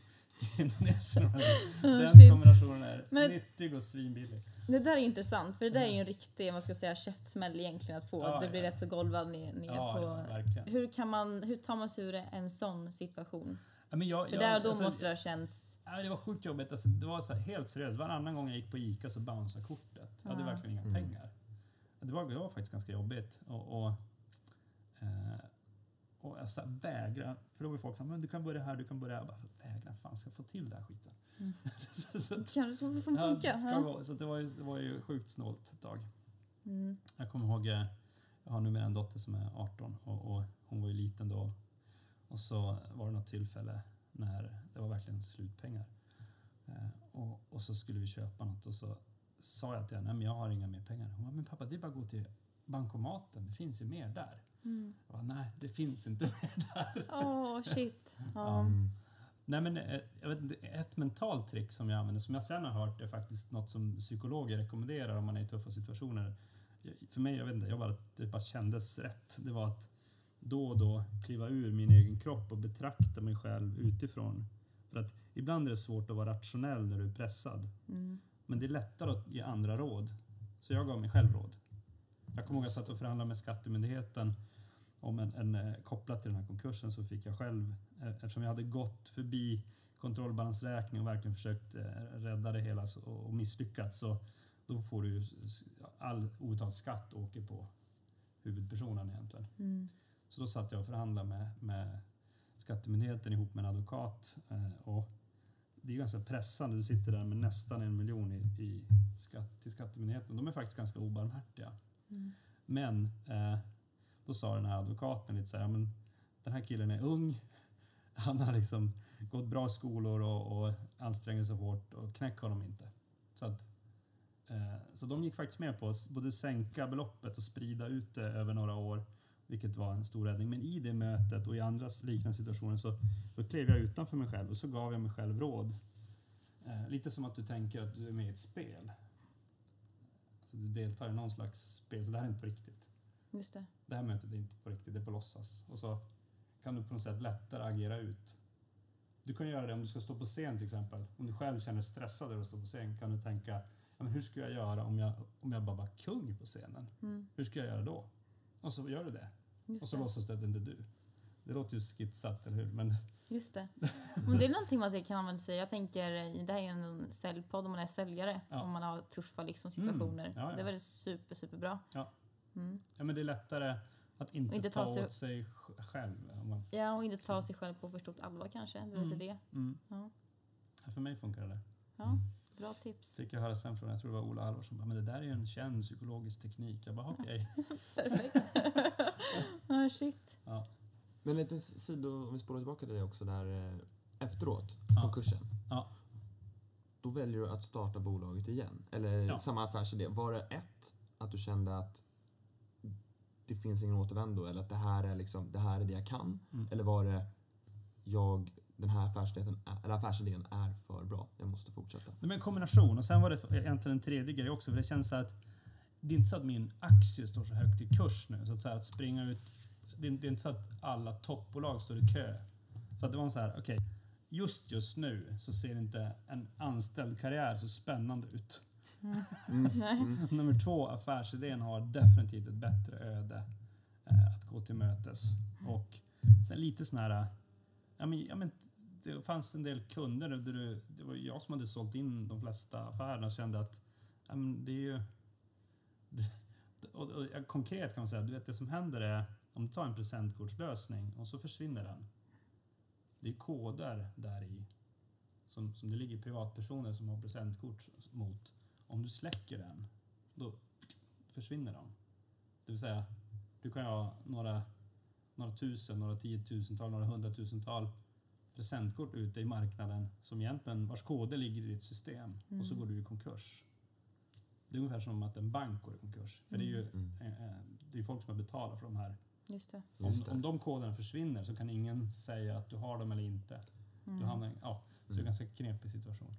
Indonesien. <laughs> Den Shit. kombinationen är Men- nyttig och svinbillig. Det där är intressant, för det där är ju en riktig vad ska jag säga, käftsmäll egentligen att få. Ja, det blir ja. rätt så golvad ner, ner Ja, på... ja, verkligen. Hur, kan man, hur tar man sig ur en sån situation? Ja, men jag, För jag, där och då alltså, måste det ha känts... Ja, det var sjukt jobbigt. Alltså, det var så här, helt seriöst. Varannan gång jag gick på ICA så bounceade kortet. Jag hade Ja. verkligen inga Mm. pengar. Det var, det var faktiskt ganska jobbigt. Och, och, eh, och jag så här, vägra. För då var folk som men du kan börja här, du kan börja här. Jag bara, vägra, fan ska jag få till den här skiten? Mm. <laughs> så, som får ja, funka. det, ska Ja. gå. så det, var ju, det var ju sjukt snålt ett tag. Mm. Jag kommer ihåg, eh, jag har numera en dotter som är 18 och, och hon var ju liten då. Och så var det något tillfälle när det var verkligen slutpengar. Eh, och, och så skulle vi köpa något och så sa jag till henne, men jag har inga mer pengar. Hon bara, men pappa det är bara att gå till bankomaten, det finns ju mer där. Mm. Bara, nej det finns inte <laughs> mer där. Åh, shit. Ja. Mm. Nej men eh, jag vet inte, ett mentalt trick som jag använder, som jag sen har hört är faktiskt något som psykologer rekommenderar om man är i tuffa situationer. För mig, jag vet inte, jag bara, det bara kändes rätt. Det var att då och då kliva ur min egen kropp och betrakta mig själv utifrån. För att ibland är det svårt att vara rationell när du är pressad. Mm. Men det är lättare att ge andra råd. Så jag gav mig själv råd. Jag kommer ihåg att jag satt och förhandlade med Skattemyndigheten om en, en, eh, kopplat till den här konkursen så fick jag själv, eh, eftersom jag hade gått förbi kontrollbalansräkning och verkligen försökt eh, rädda det hela och misslyckats så då får du ju all obetald skatt åker på huvudpersonen egentligen. Mm. Så då satt jag och förhandlade med, med Skattemyndigheten ihop med en advokat. Och det är ganska pressande. Du sitter där med nästan en miljon i, i skatt till Skattemyndigheten. De är faktiskt ganska obarmhärtiga. Mm. Men eh, då sa den här advokaten lite så här, men den här killen är ung. Han har liksom gått bra skolor och, och anstränger sig hårt och knäck honom inte. Så, att, eh, så de gick faktiskt med på att både sänka beloppet och sprida ut det över några år. Vilket var en stor räddning. Men i det mötet och i andra liknande situationer så då klev jag utanför mig själv och så gav jag mig själv råd. Eh, lite som att du tänker att du är med i ett spel. Alltså du deltar i någon slags spel, så det här är inte på riktigt. Just det. Det här mötet är inte på riktigt, det är på låtsas. Och så kan du på något sätt lättare agera ut. Du kan göra det om du ska stå på scen till exempel. Om du själv känner dig stressad över att stå på scen kan du tänka ja, men hur ska jag göra om jag, om jag bara var kung på scenen? Mm. Hur ska jag göra då? Och så gör du det. Och Just så det. låtsas du att det inte är du. Det låter ju skitsat, eller hur? Men Just det. <laughs> Men det är någonting man kan använda sig Jag tänker, det här är en säljpodd om man är säljare. Ja. Om man har tuffa liksom, situationer. Mm. Ja, ja. Det är väl super, superbra. Ja. Mm. Ja, men det är lättare att inte, inte ta ta sig- åt sig sj- själv. Om man, Ja, och inte ta sig själv på för stort allvar kanske. Det är Mm. lite det. mm. Ja. För mig funkar det. Ja, bra tips. Fick jag höra sen från, jag tror det var Ola bara, men det där är ju en känd psykologisk teknik. Jag bara, okej. <laughs> Perfekt. <laughs> ah, shit. Ja. Men en liten sido, om vi spolar tillbaka till det också där eh, efteråt, Ja. konkursen. Ja. Då väljer du att starta bolaget igen. Eller Ja. samma affärsidé. Var det ett, att du kände att det finns ingen återvändo eller att det här är, liksom, det, här är det jag kan? Mm. Eller var det jag, den här affärsidén är, eller affärsidén är för bra, jag måste fortsätta? Var en kombination och sen var det egentligen en tredje grej också för det känns så att det är inte så att min aktie står så högt i kurs nu så att, så att springa ut det, är, det är inte så att alla toppbolag står i kö. Så att det var så här, okej, just just nu så ser inte en anställd karriär så spännande ut. <laughs> Nummer två, affärsidén har definitivt ett bättre öde eh, att gå till mötes. Och sen lite sån här, ja men, ja men det fanns en del kunder där du, det var jag som hade sålt in de flesta affärerna och kände att ja, men det är ju... Det, och, och, ja, konkret kan man säga, du vet det som händer är om du tar en presentkortslösning och så försvinner den. Det är koder där i som, som det ligger privatpersoner som har presentkort mot. Om du släcker den, då försvinner de. Det vill säga, du kan ju ha några, några tusen, några tiotusental, några hundratusental presentkort ute i marknaden som egentligen, vars koder ligger i ditt system och så går du i konkurs. Det är ungefär som att en bank går i konkurs. För det är ju eh, eh, det är folk som har betalat för de här. Just det. Om, om de koderna försvinner så kan ingen säga att du har dem eller inte. Du hamnar, ja, så det är en ganska knepig situation.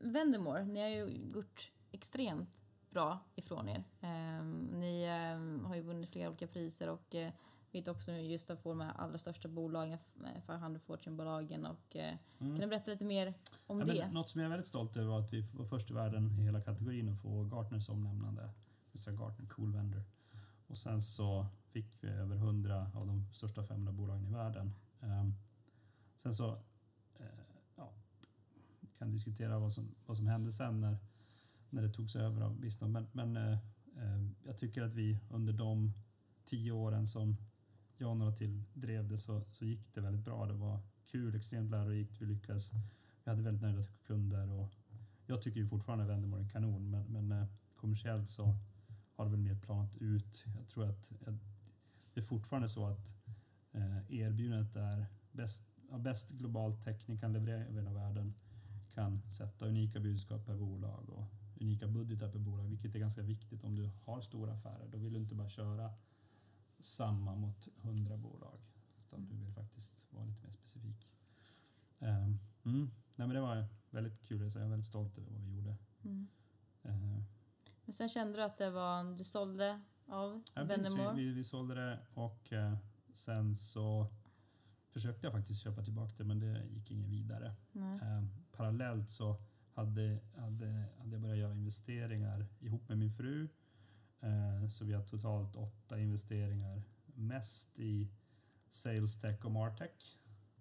Vendemore, ni har ju gjort extremt bra ifrån er. Ehm, ni ehm, har ju vunnit flera olika priser och eh, vet också nu just att få de här allra största bolagen, 500 Fortune-bolagen och eh, kan du berätta lite mer om Mm. Ja, det? något som jag är väldigt stolt över var att vi var först i världen i hela kategorin att få Gartners omnämnande. Det Gartner Cool Vendor. Och sen så fick vi över 100 av de största 500 bolagen i världen. Ehm, sen så, kan diskutera vad som, vad som hände sen när, när det togs över av Bisnode. Men, men eh, eh, jag tycker att vi under de tio åren som jag och några till drev det så, så gick det väldigt bra. Det var kul, extremt lärorikt. Vi lyckades. Vi hade väldigt nöjda kunder och jag tycker ju fortfarande att Vendemore är kanon men, men eh, kommersiellt så har det väl mer planat ut. Jag tror att eh, det är fortfarande så att eh, erbjudandet är bäst, ja, bäst globalt täckning kan leverera över hela världen kan sätta unika budskap per bolag och unika budgetar per bolag, vilket är ganska viktigt om du har stora affärer. Då vill du inte bara köra samma mot hundra bolag, utan du vill faktiskt vara lite mer specifik. Ehm, mm. Nej, men det var väldigt kul, så jag är väldigt stolt över vad vi gjorde. Mm. Ehm, Men sen kände du att det var, du sålde av Ja. Vendemore? vi, vi, vi sålde det och eh, sen så försökte jag faktiskt köpa tillbaka det men det gick inget vidare. Nej. Eh, parallellt så hade, hade, hade jag börjat göra investeringar ihop med min fru. Eh, så vi har totalt åtta investeringar, mest i Sales Tech och Martech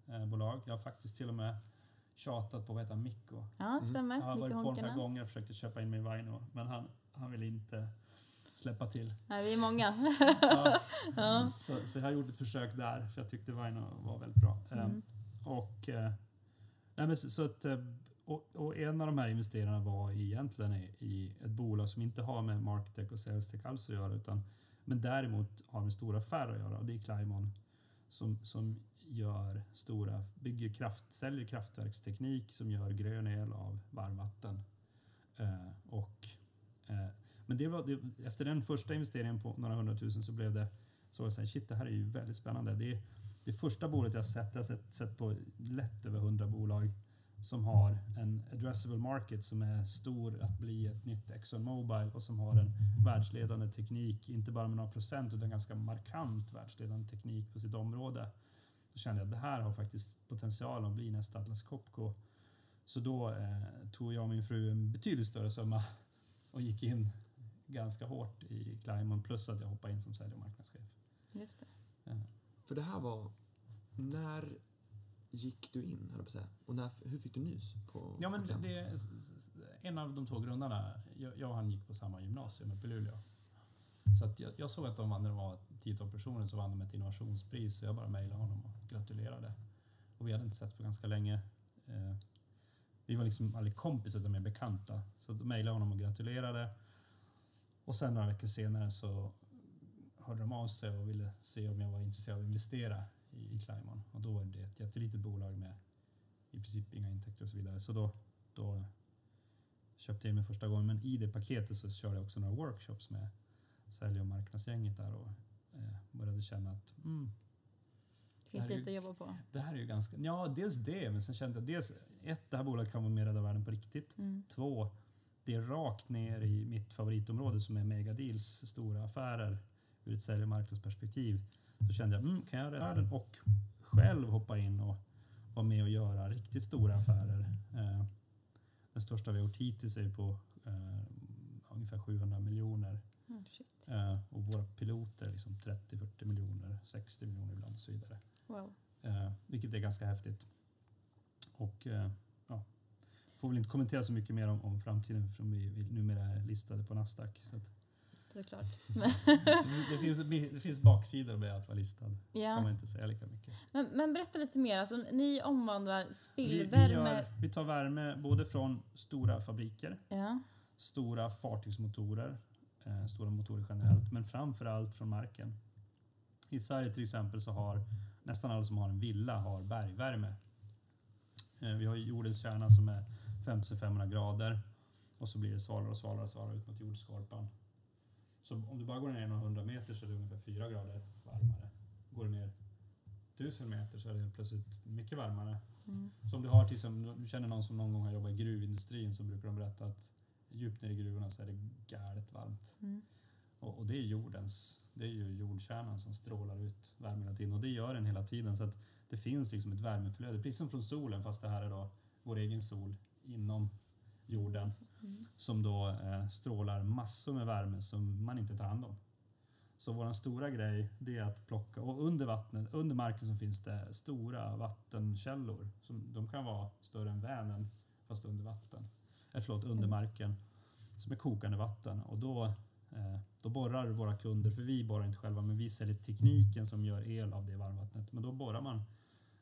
eh, bolag. Jag har faktiskt till och med tjatat på vad heter han, Mikko. Ja, stämmer. Jag har varit på Honkanen. några gånger och försökte köpa in mig i Vaino men han, han ville inte släppa till. Nej, vi är många. <laughs> Ja. Så, så jag har gjort ett försök där, för jag tyckte Vaino var väldigt bra. Mm. Ehm, och, eh, nej men så, så att, eh, och, och en av de här investerarna var egentligen i, i ett bolag som inte har med Marketech och SalesTech alls att göra, utan, men däremot har med stora affärer att göra. Och det är Climon som, som gör stora, bygger kraft, säljer kraftverksteknik som gör grön el av varmvatten. Eh, och, eh, men det var, det, efter den första investeringen på några hundratusen så blev det så jag säger, shit det här är ju väldigt spännande. Det är det första bolaget jag sett, jag har sett, sett på lätt över 100 bolag som har en addressable market som är stor att bli ett nytt Exxon Mobil och som har en världsledande teknik, inte bara med några procent utan ganska markant världsledande teknik på sitt område. Då kände jag att det här har faktiskt potential att bli nästa Atlas Copco. Så då eh, tog jag och min fru en betydligt större summa och gick in ganska hårt i Climon plus att jag hoppade in som sälj och marknadschef. Just det. För det här var... När gick du in, höll jag på säga? Och när, hur fick du nys på Ja, men på det är en av de två grundarna, jag, jag och han gick på samma gymnasium uppe i Luleå. Så att jag, jag såg att de vann, när de var ett tiotal personer, så vann de ett innovationspris. Så jag bara mejlade honom och gratulerade. Och vi hade inte setts på ganska länge. Eh, vi var liksom aldrig kompisar utan mer bekanta. Så då mejlade jag honom och gratulerade. Och sen några veckor senare så de av sig och ville se om jag var intresserad av att investera i, i Climon. Och då var det ett jättelitet bolag med i princip inga intäkter och så vidare. Så då, då köpte jag mig första gången. Men i det paketet så körde jag också några workshops med sälj och marknadsgänget där och eh, började känna att mm, Det finns lite ju- att jobba på. det här är ju ganska... Ja, dels det, men sen kände jag dels ett, det här bolaget kan vara med och rädda världen på riktigt. Mm. Två, det är rakt ner i mitt favoritområde som är megadeals, stora affärer ur ett sälj och marknadsperspektiv. Då kände jag, mm, kan jag rädda världen och själv hoppa in och vara med och göra riktigt stora affärer. Eh, den största vi har gjort hittills är på eh, ungefär 700 miljoner. Mm. Eh, och våra piloter liksom 30-40 miljoner, 60 miljoner ibland och så vidare. Wow. Eh, vilket är ganska häftigt. Och eh, ja, får väl inte kommentera så mycket mer om, om framtiden eftersom vi, vi numera är listade på Nasdaq. Så att, Såklart. det, finns, det finns baksidor med att vara listad. kan man Ja. inte säga lika mycket. Men, men berätta lite mer. Alltså, ni omvandlar Vi, vi, spillvärme... gör, vi tar värme både från stora fabriker, Ja. stora fartygsmotorer, eh, stora motorer generellt, men framför allt från marken. I Sverige till exempel så har nästan alla som har en villa har bergvärme. Eh, vi har jordens kärna som är 5500 grader och så blir det svalare och svalare och svalare ut mot jordskorpan. Så om du bara går ner några hundra meter så är det ungefär 4 grader varmare. Går du ner 1000 meter så är det plötsligt mycket varmare. Mm. Så om du har till exempel, du känner någon som någon gång har jobbat i gruvindustrin så brukar de berätta att djupt ner i gruvorna så är det galet varmt. Mm. Och, och det är jordens, det är ju jordkärnan som strålar ut värme hela tiden och det gör den hela tiden så att det finns liksom ett värmeflöde, precis som från solen fast det här är då vår egen sol inom jorden som då eh, strålar massor med värme som man inte tar hand om. Så vår stora grej det är att plocka, och under vattnet, under marken så finns det stora vattenkällor. Som, de kan vara större än Vänern fast under vatten. Eh, förlåt, under marken. Som är kokande vatten. Och då, eh, då borrar våra kunder, för vi borrar inte själva, men vi säljer tekniken som gör el av det varmvattnet. Men då borrar man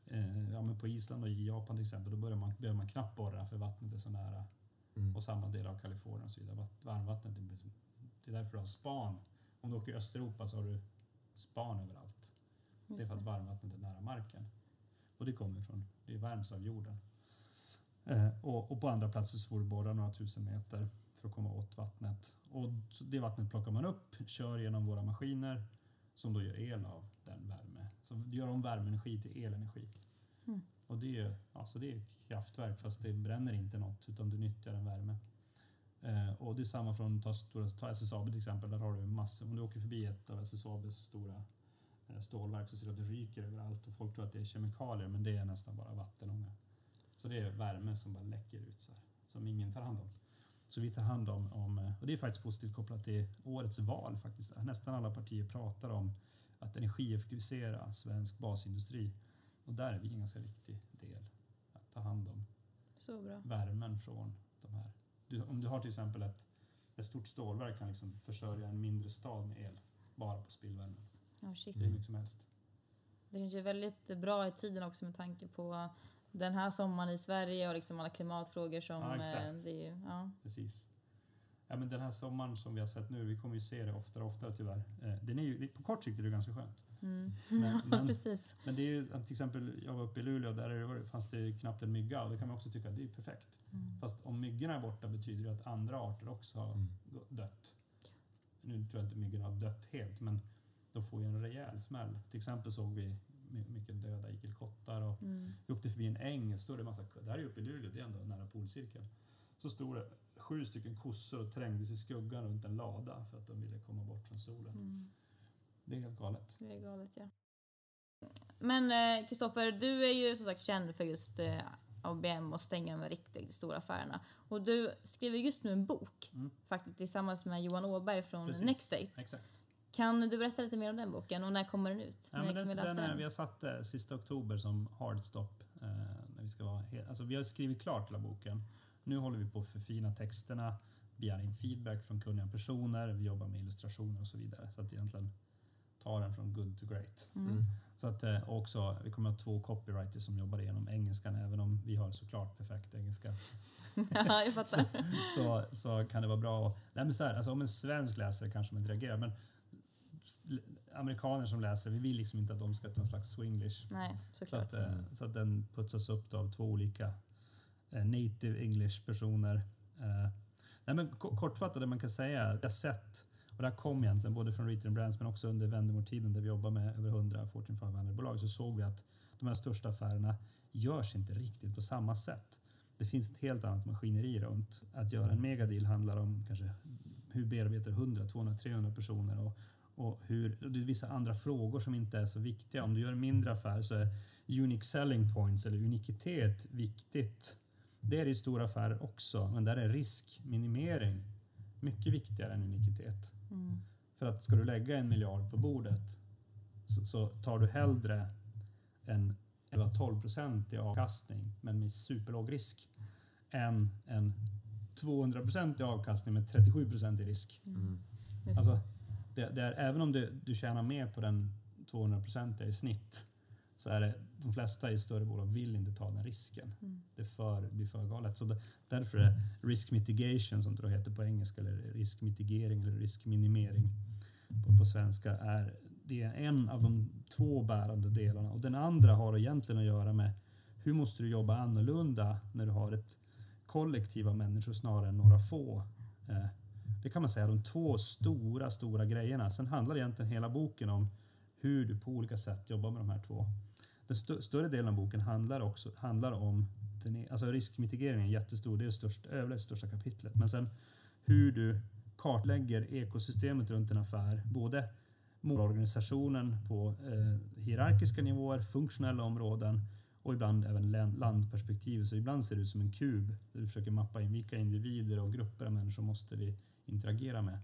eh, ja, men på Island och i Japan till exempel, då börjar man, behöver man knappt borra för vattnet är så nära. Mm. Och samma del av Kalifornien och så vidare. Vatt- Varmvattnet, det är därför du har span. Om du åker i Östeuropa så har du span överallt. Det är för att varmvattnet är nära marken. Och det kommer från, det värms av jorden. Eh, och, och på andra platser så får du borra några tusen meter för att komma åt vattnet. Och det vattnet plockar man upp, kör genom våra maskiner som då gör el av den värme. Så gör om värmeenergi till elenergi. Mm. Och det är, alltså det är kraftverk fast det bränner inte något utan du nyttjar en värme. Eh, och det är samma från ta, stora- ta SSAB till exempel. Där har du massor. Om du åker förbi ett av SSABs stora eh, stålverk så ser du att det ryker överallt och folk tror att det är kemikalier men det är nästan bara vattenånga. Så det är värme som bara läcker ut så här, som ingen tar hand om. Så vi tar hand om, om eh, och det är faktiskt positivt kopplat till årets val faktiskt. Nästan alla partier pratar om att energieffektivisera svensk basindustri. Och där är vi en ganska viktig del. Att ta hand om Så bra. värmen från de här. Du, om du har till exempel ett, ett stort stålverk kan liksom försörja en mindre stad med el bara på spillvärme. Ja, shit. Det är hur mycket som helst. Det känns ju väldigt bra i tiden också med tanke på den här sommaren i Sverige och liksom alla klimatfrågor som... Ja, eh, exakt. det ja. Precis. Ja, men den här sommaren som vi har sett nu, vi kommer ju se det oftare och oftare tyvärr. Eh, den är ju, på kort sikt är det ganska skönt. Mm. Men, <laughs> men, Precis. men det är ju, till exempel, jag var uppe i Luleå, där är det, fanns det knappt en mygga och det kan man också tycka att det är perfekt. Mm. Fast om myggorna är borta betyder det att andra arter också har Mm. dött. Nu tror jag inte myggorna har dött helt, men de får ju en rejäl smäll. Till exempel såg vi my- mycket döda igelkottar och Mm. vi åkte förbi en äng, stod det en massa, det här är uppe i Luleå, det är ändå nära polcirkeln. Så stod det sju stycken kossor och trängdes i skuggan runt en lada för att de ville komma bort från solen. Mm. Det är helt galet. Det är galet ja. Men eh, Kristoffer, du är ju som sagt känd för just eh, ABM och stänga de riktigt stora affärerna. Och du skriver just nu en bok, Mm. faktiskt tillsammans med Johan Åberg från Precis. Nextate. Exakt. Kan du berätta lite mer om den boken och när kommer den ut? Ja, när men kan vi den, den är, den? vi har satt eh, sista oktober som hardstop. Eh, när vi, ska vara he- alltså, vi har skrivit klart hela boken. Nu håller vi på att förfina texterna, begär in feedback från kunniga personer, vi jobbar med illustrationer och så vidare. Så att egentligen ta den från good to great. Mm. Så att, eh, också, vi kommer att ha två copywriters som jobbar igenom engelskan, även om vi har såklart perfekt engelska. <laughs> ja, jag fattar. så, så kan det vara bra. att- Nej, men så här, alltså, om en svensk läsare kanske man inte reagerar, men amerikaner som läser, vi vill liksom inte att de ska ta någon slags swinglish. Nej, Så att, eh, så att den putsas upp då av två olika Eh, native English personer. Eh, nej men kortfattat det man kan säga, jag har sett, och det här kom egentligen både från Retail Brands men också under Vendemore-tiden där vi jobbar med över 100 Fortune 500-bolag så såg vi att de här största affärerna görs inte riktigt på samma sätt. Det finns ett helt annat maskineri runt. Att göra en megadeal handlar om kanske hur bearbetar 100, 200, 300 personer och, Och hur, och det är vissa andra frågor som inte är så viktiga. Om du gör en mindre affär så är unique selling points eller unikitet viktigt. Det är det i stora affärer också, men där är riskminimering mycket viktigare än unikitet. Mm. För att ska du lägga en miljard på bordet så, så tar du hellre en 11-12 procent i avkastning men med superlåg risk än en 200 procent i avkastning med 37 procent i risk. Mm. Just Alltså, det, det är, även om du, du tjänar mer på den 200 procentiga i snitt så är det de flesta i större bolag vill inte ta den risken. Mm. Det för, blir för galet. Så det, därför är risk mitigation som det heter på engelska eller riskmitigering eller riskminimering på, på svenska är det är en av de två bärande delarna och den andra har egentligen att göra med hur måste du jobba annorlunda när du har ett kollektiv av människor snarare än några få. Eh, Det kan man säga är de två stora, stora grejerna. Sen handlar egentligen hela boken om hur du på olika sätt jobbar med de här två. Den st större delen av boken handlar också handlar om den e-, alltså riskmitigering är jättestor, det är det största, överlägset största kapitlet. Men sen hur du kartlägger ekosystemet runt en affär, både målorganisationen på eh, hierarkiska nivåer, funktionella områden och ibland även landperspektiv. Så ibland ser det ut som en kub där du försöker mappa in vilka individer och grupper av människor måste vi interagera med.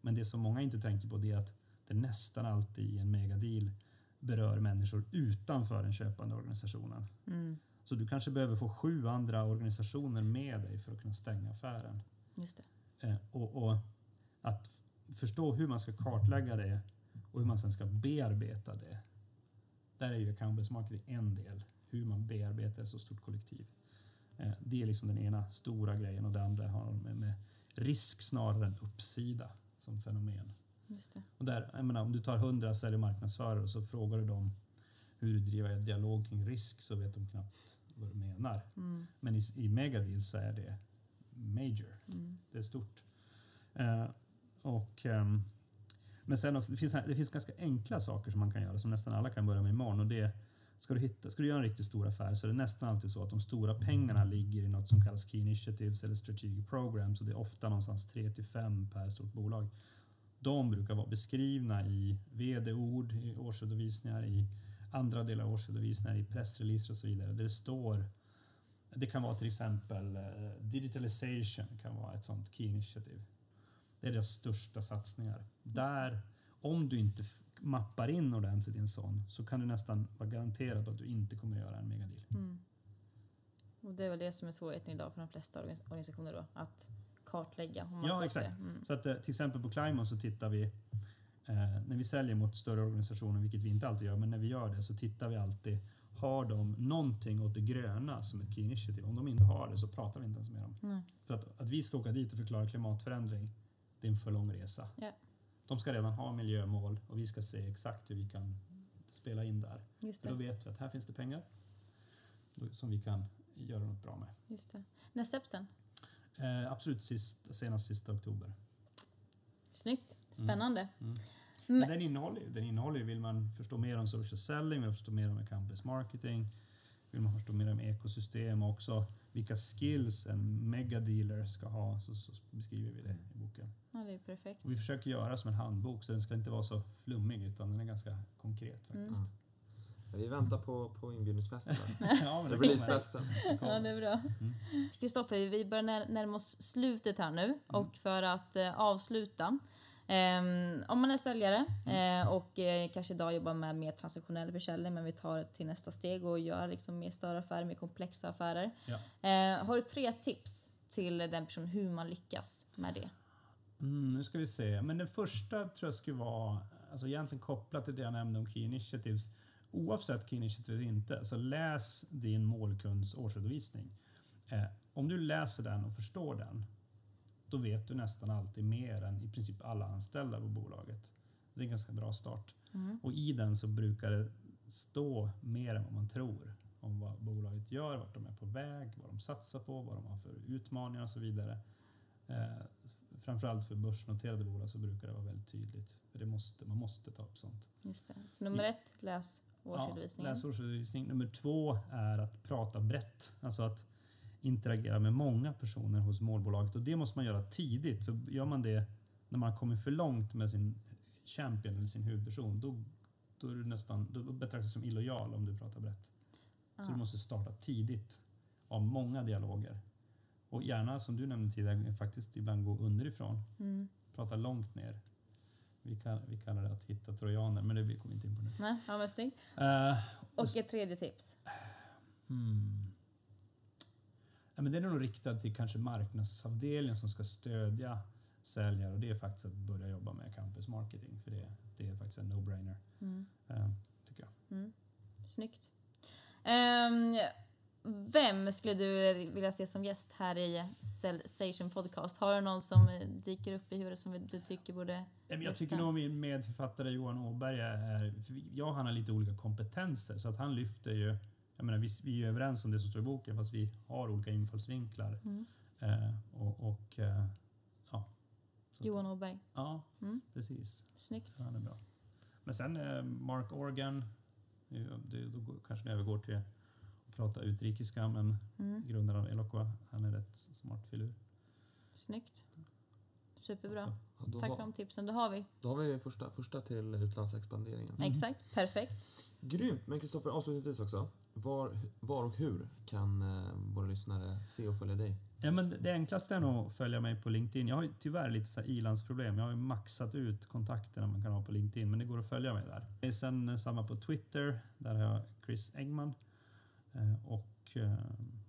Men det som många inte tänker på det är att det nästan alltid i en megadeal berör människor utanför den köpande organisationen. Mm. Så du kanske behöver få sju andra organisationer med dig för att kunna stänga affären. Just det. Eh, och, och att förstå hur man ska kartlägga det och hur man sen ska bearbeta det. Där är ju account marketing en del, hur man bearbetar ett så stort kollektiv. Eh, det är liksom den ena stora grejen och det andra har med, med risk snarare än uppsida som fenomen. Och där, jag menar, om du tar 100 sälj och marknadsförare och så frågar du dem hur du driver dialog kring risk så vet de knappt vad du menar. Mm. Men i, i megadeal så är det major. Mm. Det är stort. Eh, och, ehm, men sen också, det finns, det finns ganska enkla saker som man kan göra som nästan alla kan börja med imorgon. Och det, ska, du hitta, ska du göra en riktigt stor affär så är det nästan alltid så att de stora pengarna ligger i något som kallas Key Initiatives eller Strategic Programs och det är ofta någonstans 3 till 5 per stort bolag. De brukar vara beskrivna i vd-ord, i årsredovisningar, i andra delar av årsredovisningar, i pressreleaser och så vidare. Där det står det kan vara till exempel eh, digitalization kan vara ett sånt key initiativ. Det är deras största satsningar. Där, om du inte mappar in ordentligt i en sån så kan du nästan vara garanterad på att du inte kommer att göra en megadeal. Mm. Och det är väl det som är svårigheten idag för de flesta organisationer då, att kartlägga. Ja, exakt. det. Mm. Så att eh, till exempel på Climon så tittar vi eh, när vi säljer mot större organisationer, vilket vi inte alltid gör, men när vi gör det så tittar vi alltid har de någonting åt det gröna som ett key initiative? Om de inte har det så pratar vi inte ens med dem. Nej. För att, att vi ska åka dit och förklara klimatförändring, det är en för lång resa. Ja. De ska redan ha miljömål och vi ska se exakt hur vi kan spela in där. Just För då det. vet vi att här finns det pengar som vi kan göra något bra med. Just det. När släpps den? Eh, absolut sist, senast sista oktober. Snyggt. Spännande. Mm. Men- Men den innehåller ju, den innehåller ju, vill man förstå mer om social selling, vill man förstå mer om campus marketing, vill man förstå mer om ekosystem och också vilka skills en megadealer ska ha så, så beskriver vi det i boken. Ja, det är perfekt. Och vi försöker göra som en handbok så den ska inte vara så flummig utan den är ganska konkret faktiskt. Mm. Vi väntar på, på inbjudningsfesten. <laughs> ja, Releasefesten. Ja, det är bra. Mm. Kristoffer, vi börjar när, närma oss slutet här nu och för att eh, avsluta. ehm, om man är säljare eh, och eh, kanske idag jobbar med mer transaktionell försäljning men vi tar det till nästa steg och gör liksom mer större affärer, mer komplexa affärer. Ja. Eh, har du tre tips till den personen hur man lyckas med det? Mm, nu ska vi se. Men den första tror jag skulle vara, alltså egentligen kopplat till det jag nämnde om Key Initiatives. Oavsett Key Initiative eller inte, så läs din målkunds årsredovisning. Eh, om du läser den och förstår den, då vet du nästan alltid mer än i princip alla anställda på bolaget. Det är en ganska bra start. Och i den så brukar det stå mer än vad man tror om vad bolaget gör, vart de är på väg, vad de satsar på, vad de har för utmaningar och så vidare. Eh, framförallt för börsnoterade bolag så brukar det vara väldigt tydligt. För det måste, man måste ta upp sånt. Just det. Så nummer ett, läs årsredovisningen. Ja, läs årsredovisning. Nummer två är att prata brett. Alltså att interagera med många personer hos målbolaget. Och det måste man göra tidigt. För gör man det när man kommit för långt med sin champion eller sin huvudperson, då, då, är du nästan, då betraktas du som illojal om du pratar brett. Så du måste starta tidigt av många dialoger. Och gärna, som du nämnde tidigare, faktiskt ibland gå underifrån. Mm. Prata långt ner. Vi, kall, vi kallar det att hitta trojaner, men det vi kommer inte in på nu. Nej, ja, men snyggt. Eh, Och ett tredje tips. Hmm. Ja, men den är nog riktad till kanske marknadsavdelningen som ska stödja säljare och det är faktiskt att börja jobba med campus marketing för det, det är faktiskt en no-brainer. Mm. eh, tycker jag. Snyggt. Ehm, vem skulle du vilja se som gäst här i Station Podcast? Har du någon som eh, dyker upp i huvudet som du tycker borde Jag tycker nog min medförfattare Johan Åberg är... vi- Jag och han har lite olika kompetenser så att han lyfter ju... Jag menar, vi, vi är ju överens om det som står i boken fast vi har olika infallsvinklar. Mm. Eh, och, och eh, ja. Så Johan Åberg? Ja, Mm. precis. Snyggt. Han är bra. Men sen eh, Mark Organ, det, då kanske ni övergår till prata utrikiska men Mm. grundaren av Eloqua, han är rätt smart filur. Snyggt. Superbra. Ja, Tack har, för de tipsen. Då har vi. då har vi första, första till utlandsexpanderingen. Exakt. Perfekt. Grymt! Men Kristoffer, avslutningsvis också. Var, var och hur kan eh, våra lyssnare se och följa dig? Ja, men det enklaste är nog att följa mig på LinkedIn. Jag har ju tyvärr lite så här ilandsproblem. Jag har ju maxat ut kontakterna man kan ha på LinkedIn, men det går att följa mig där. Sen eh, samma på Twitter, där har jag Chris Engman. Eh, och eh,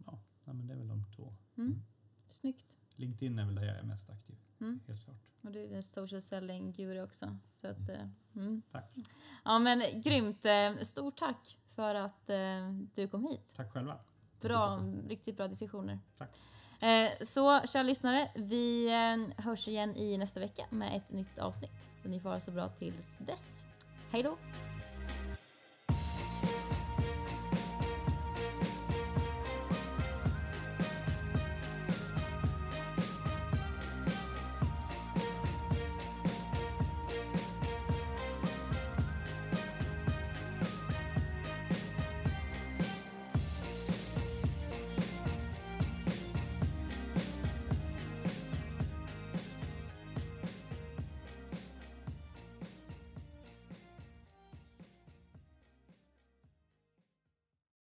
ja, men det är väl de två. Mm. Snyggt. LinkedIn är väl där jag är mest aktiv, Mm. helt klart. Och du är en social selling guru också. Så att, eh, mm. Tack. Ja men grymt. Stort tack för att du kom hit. Tack själva. Bra, riktigt bra diskussioner. Tack. Så kära lyssnare, vi hörs igen i nästa vecka med ett nytt avsnitt. Ni får ha så bra tills dess. Hej då!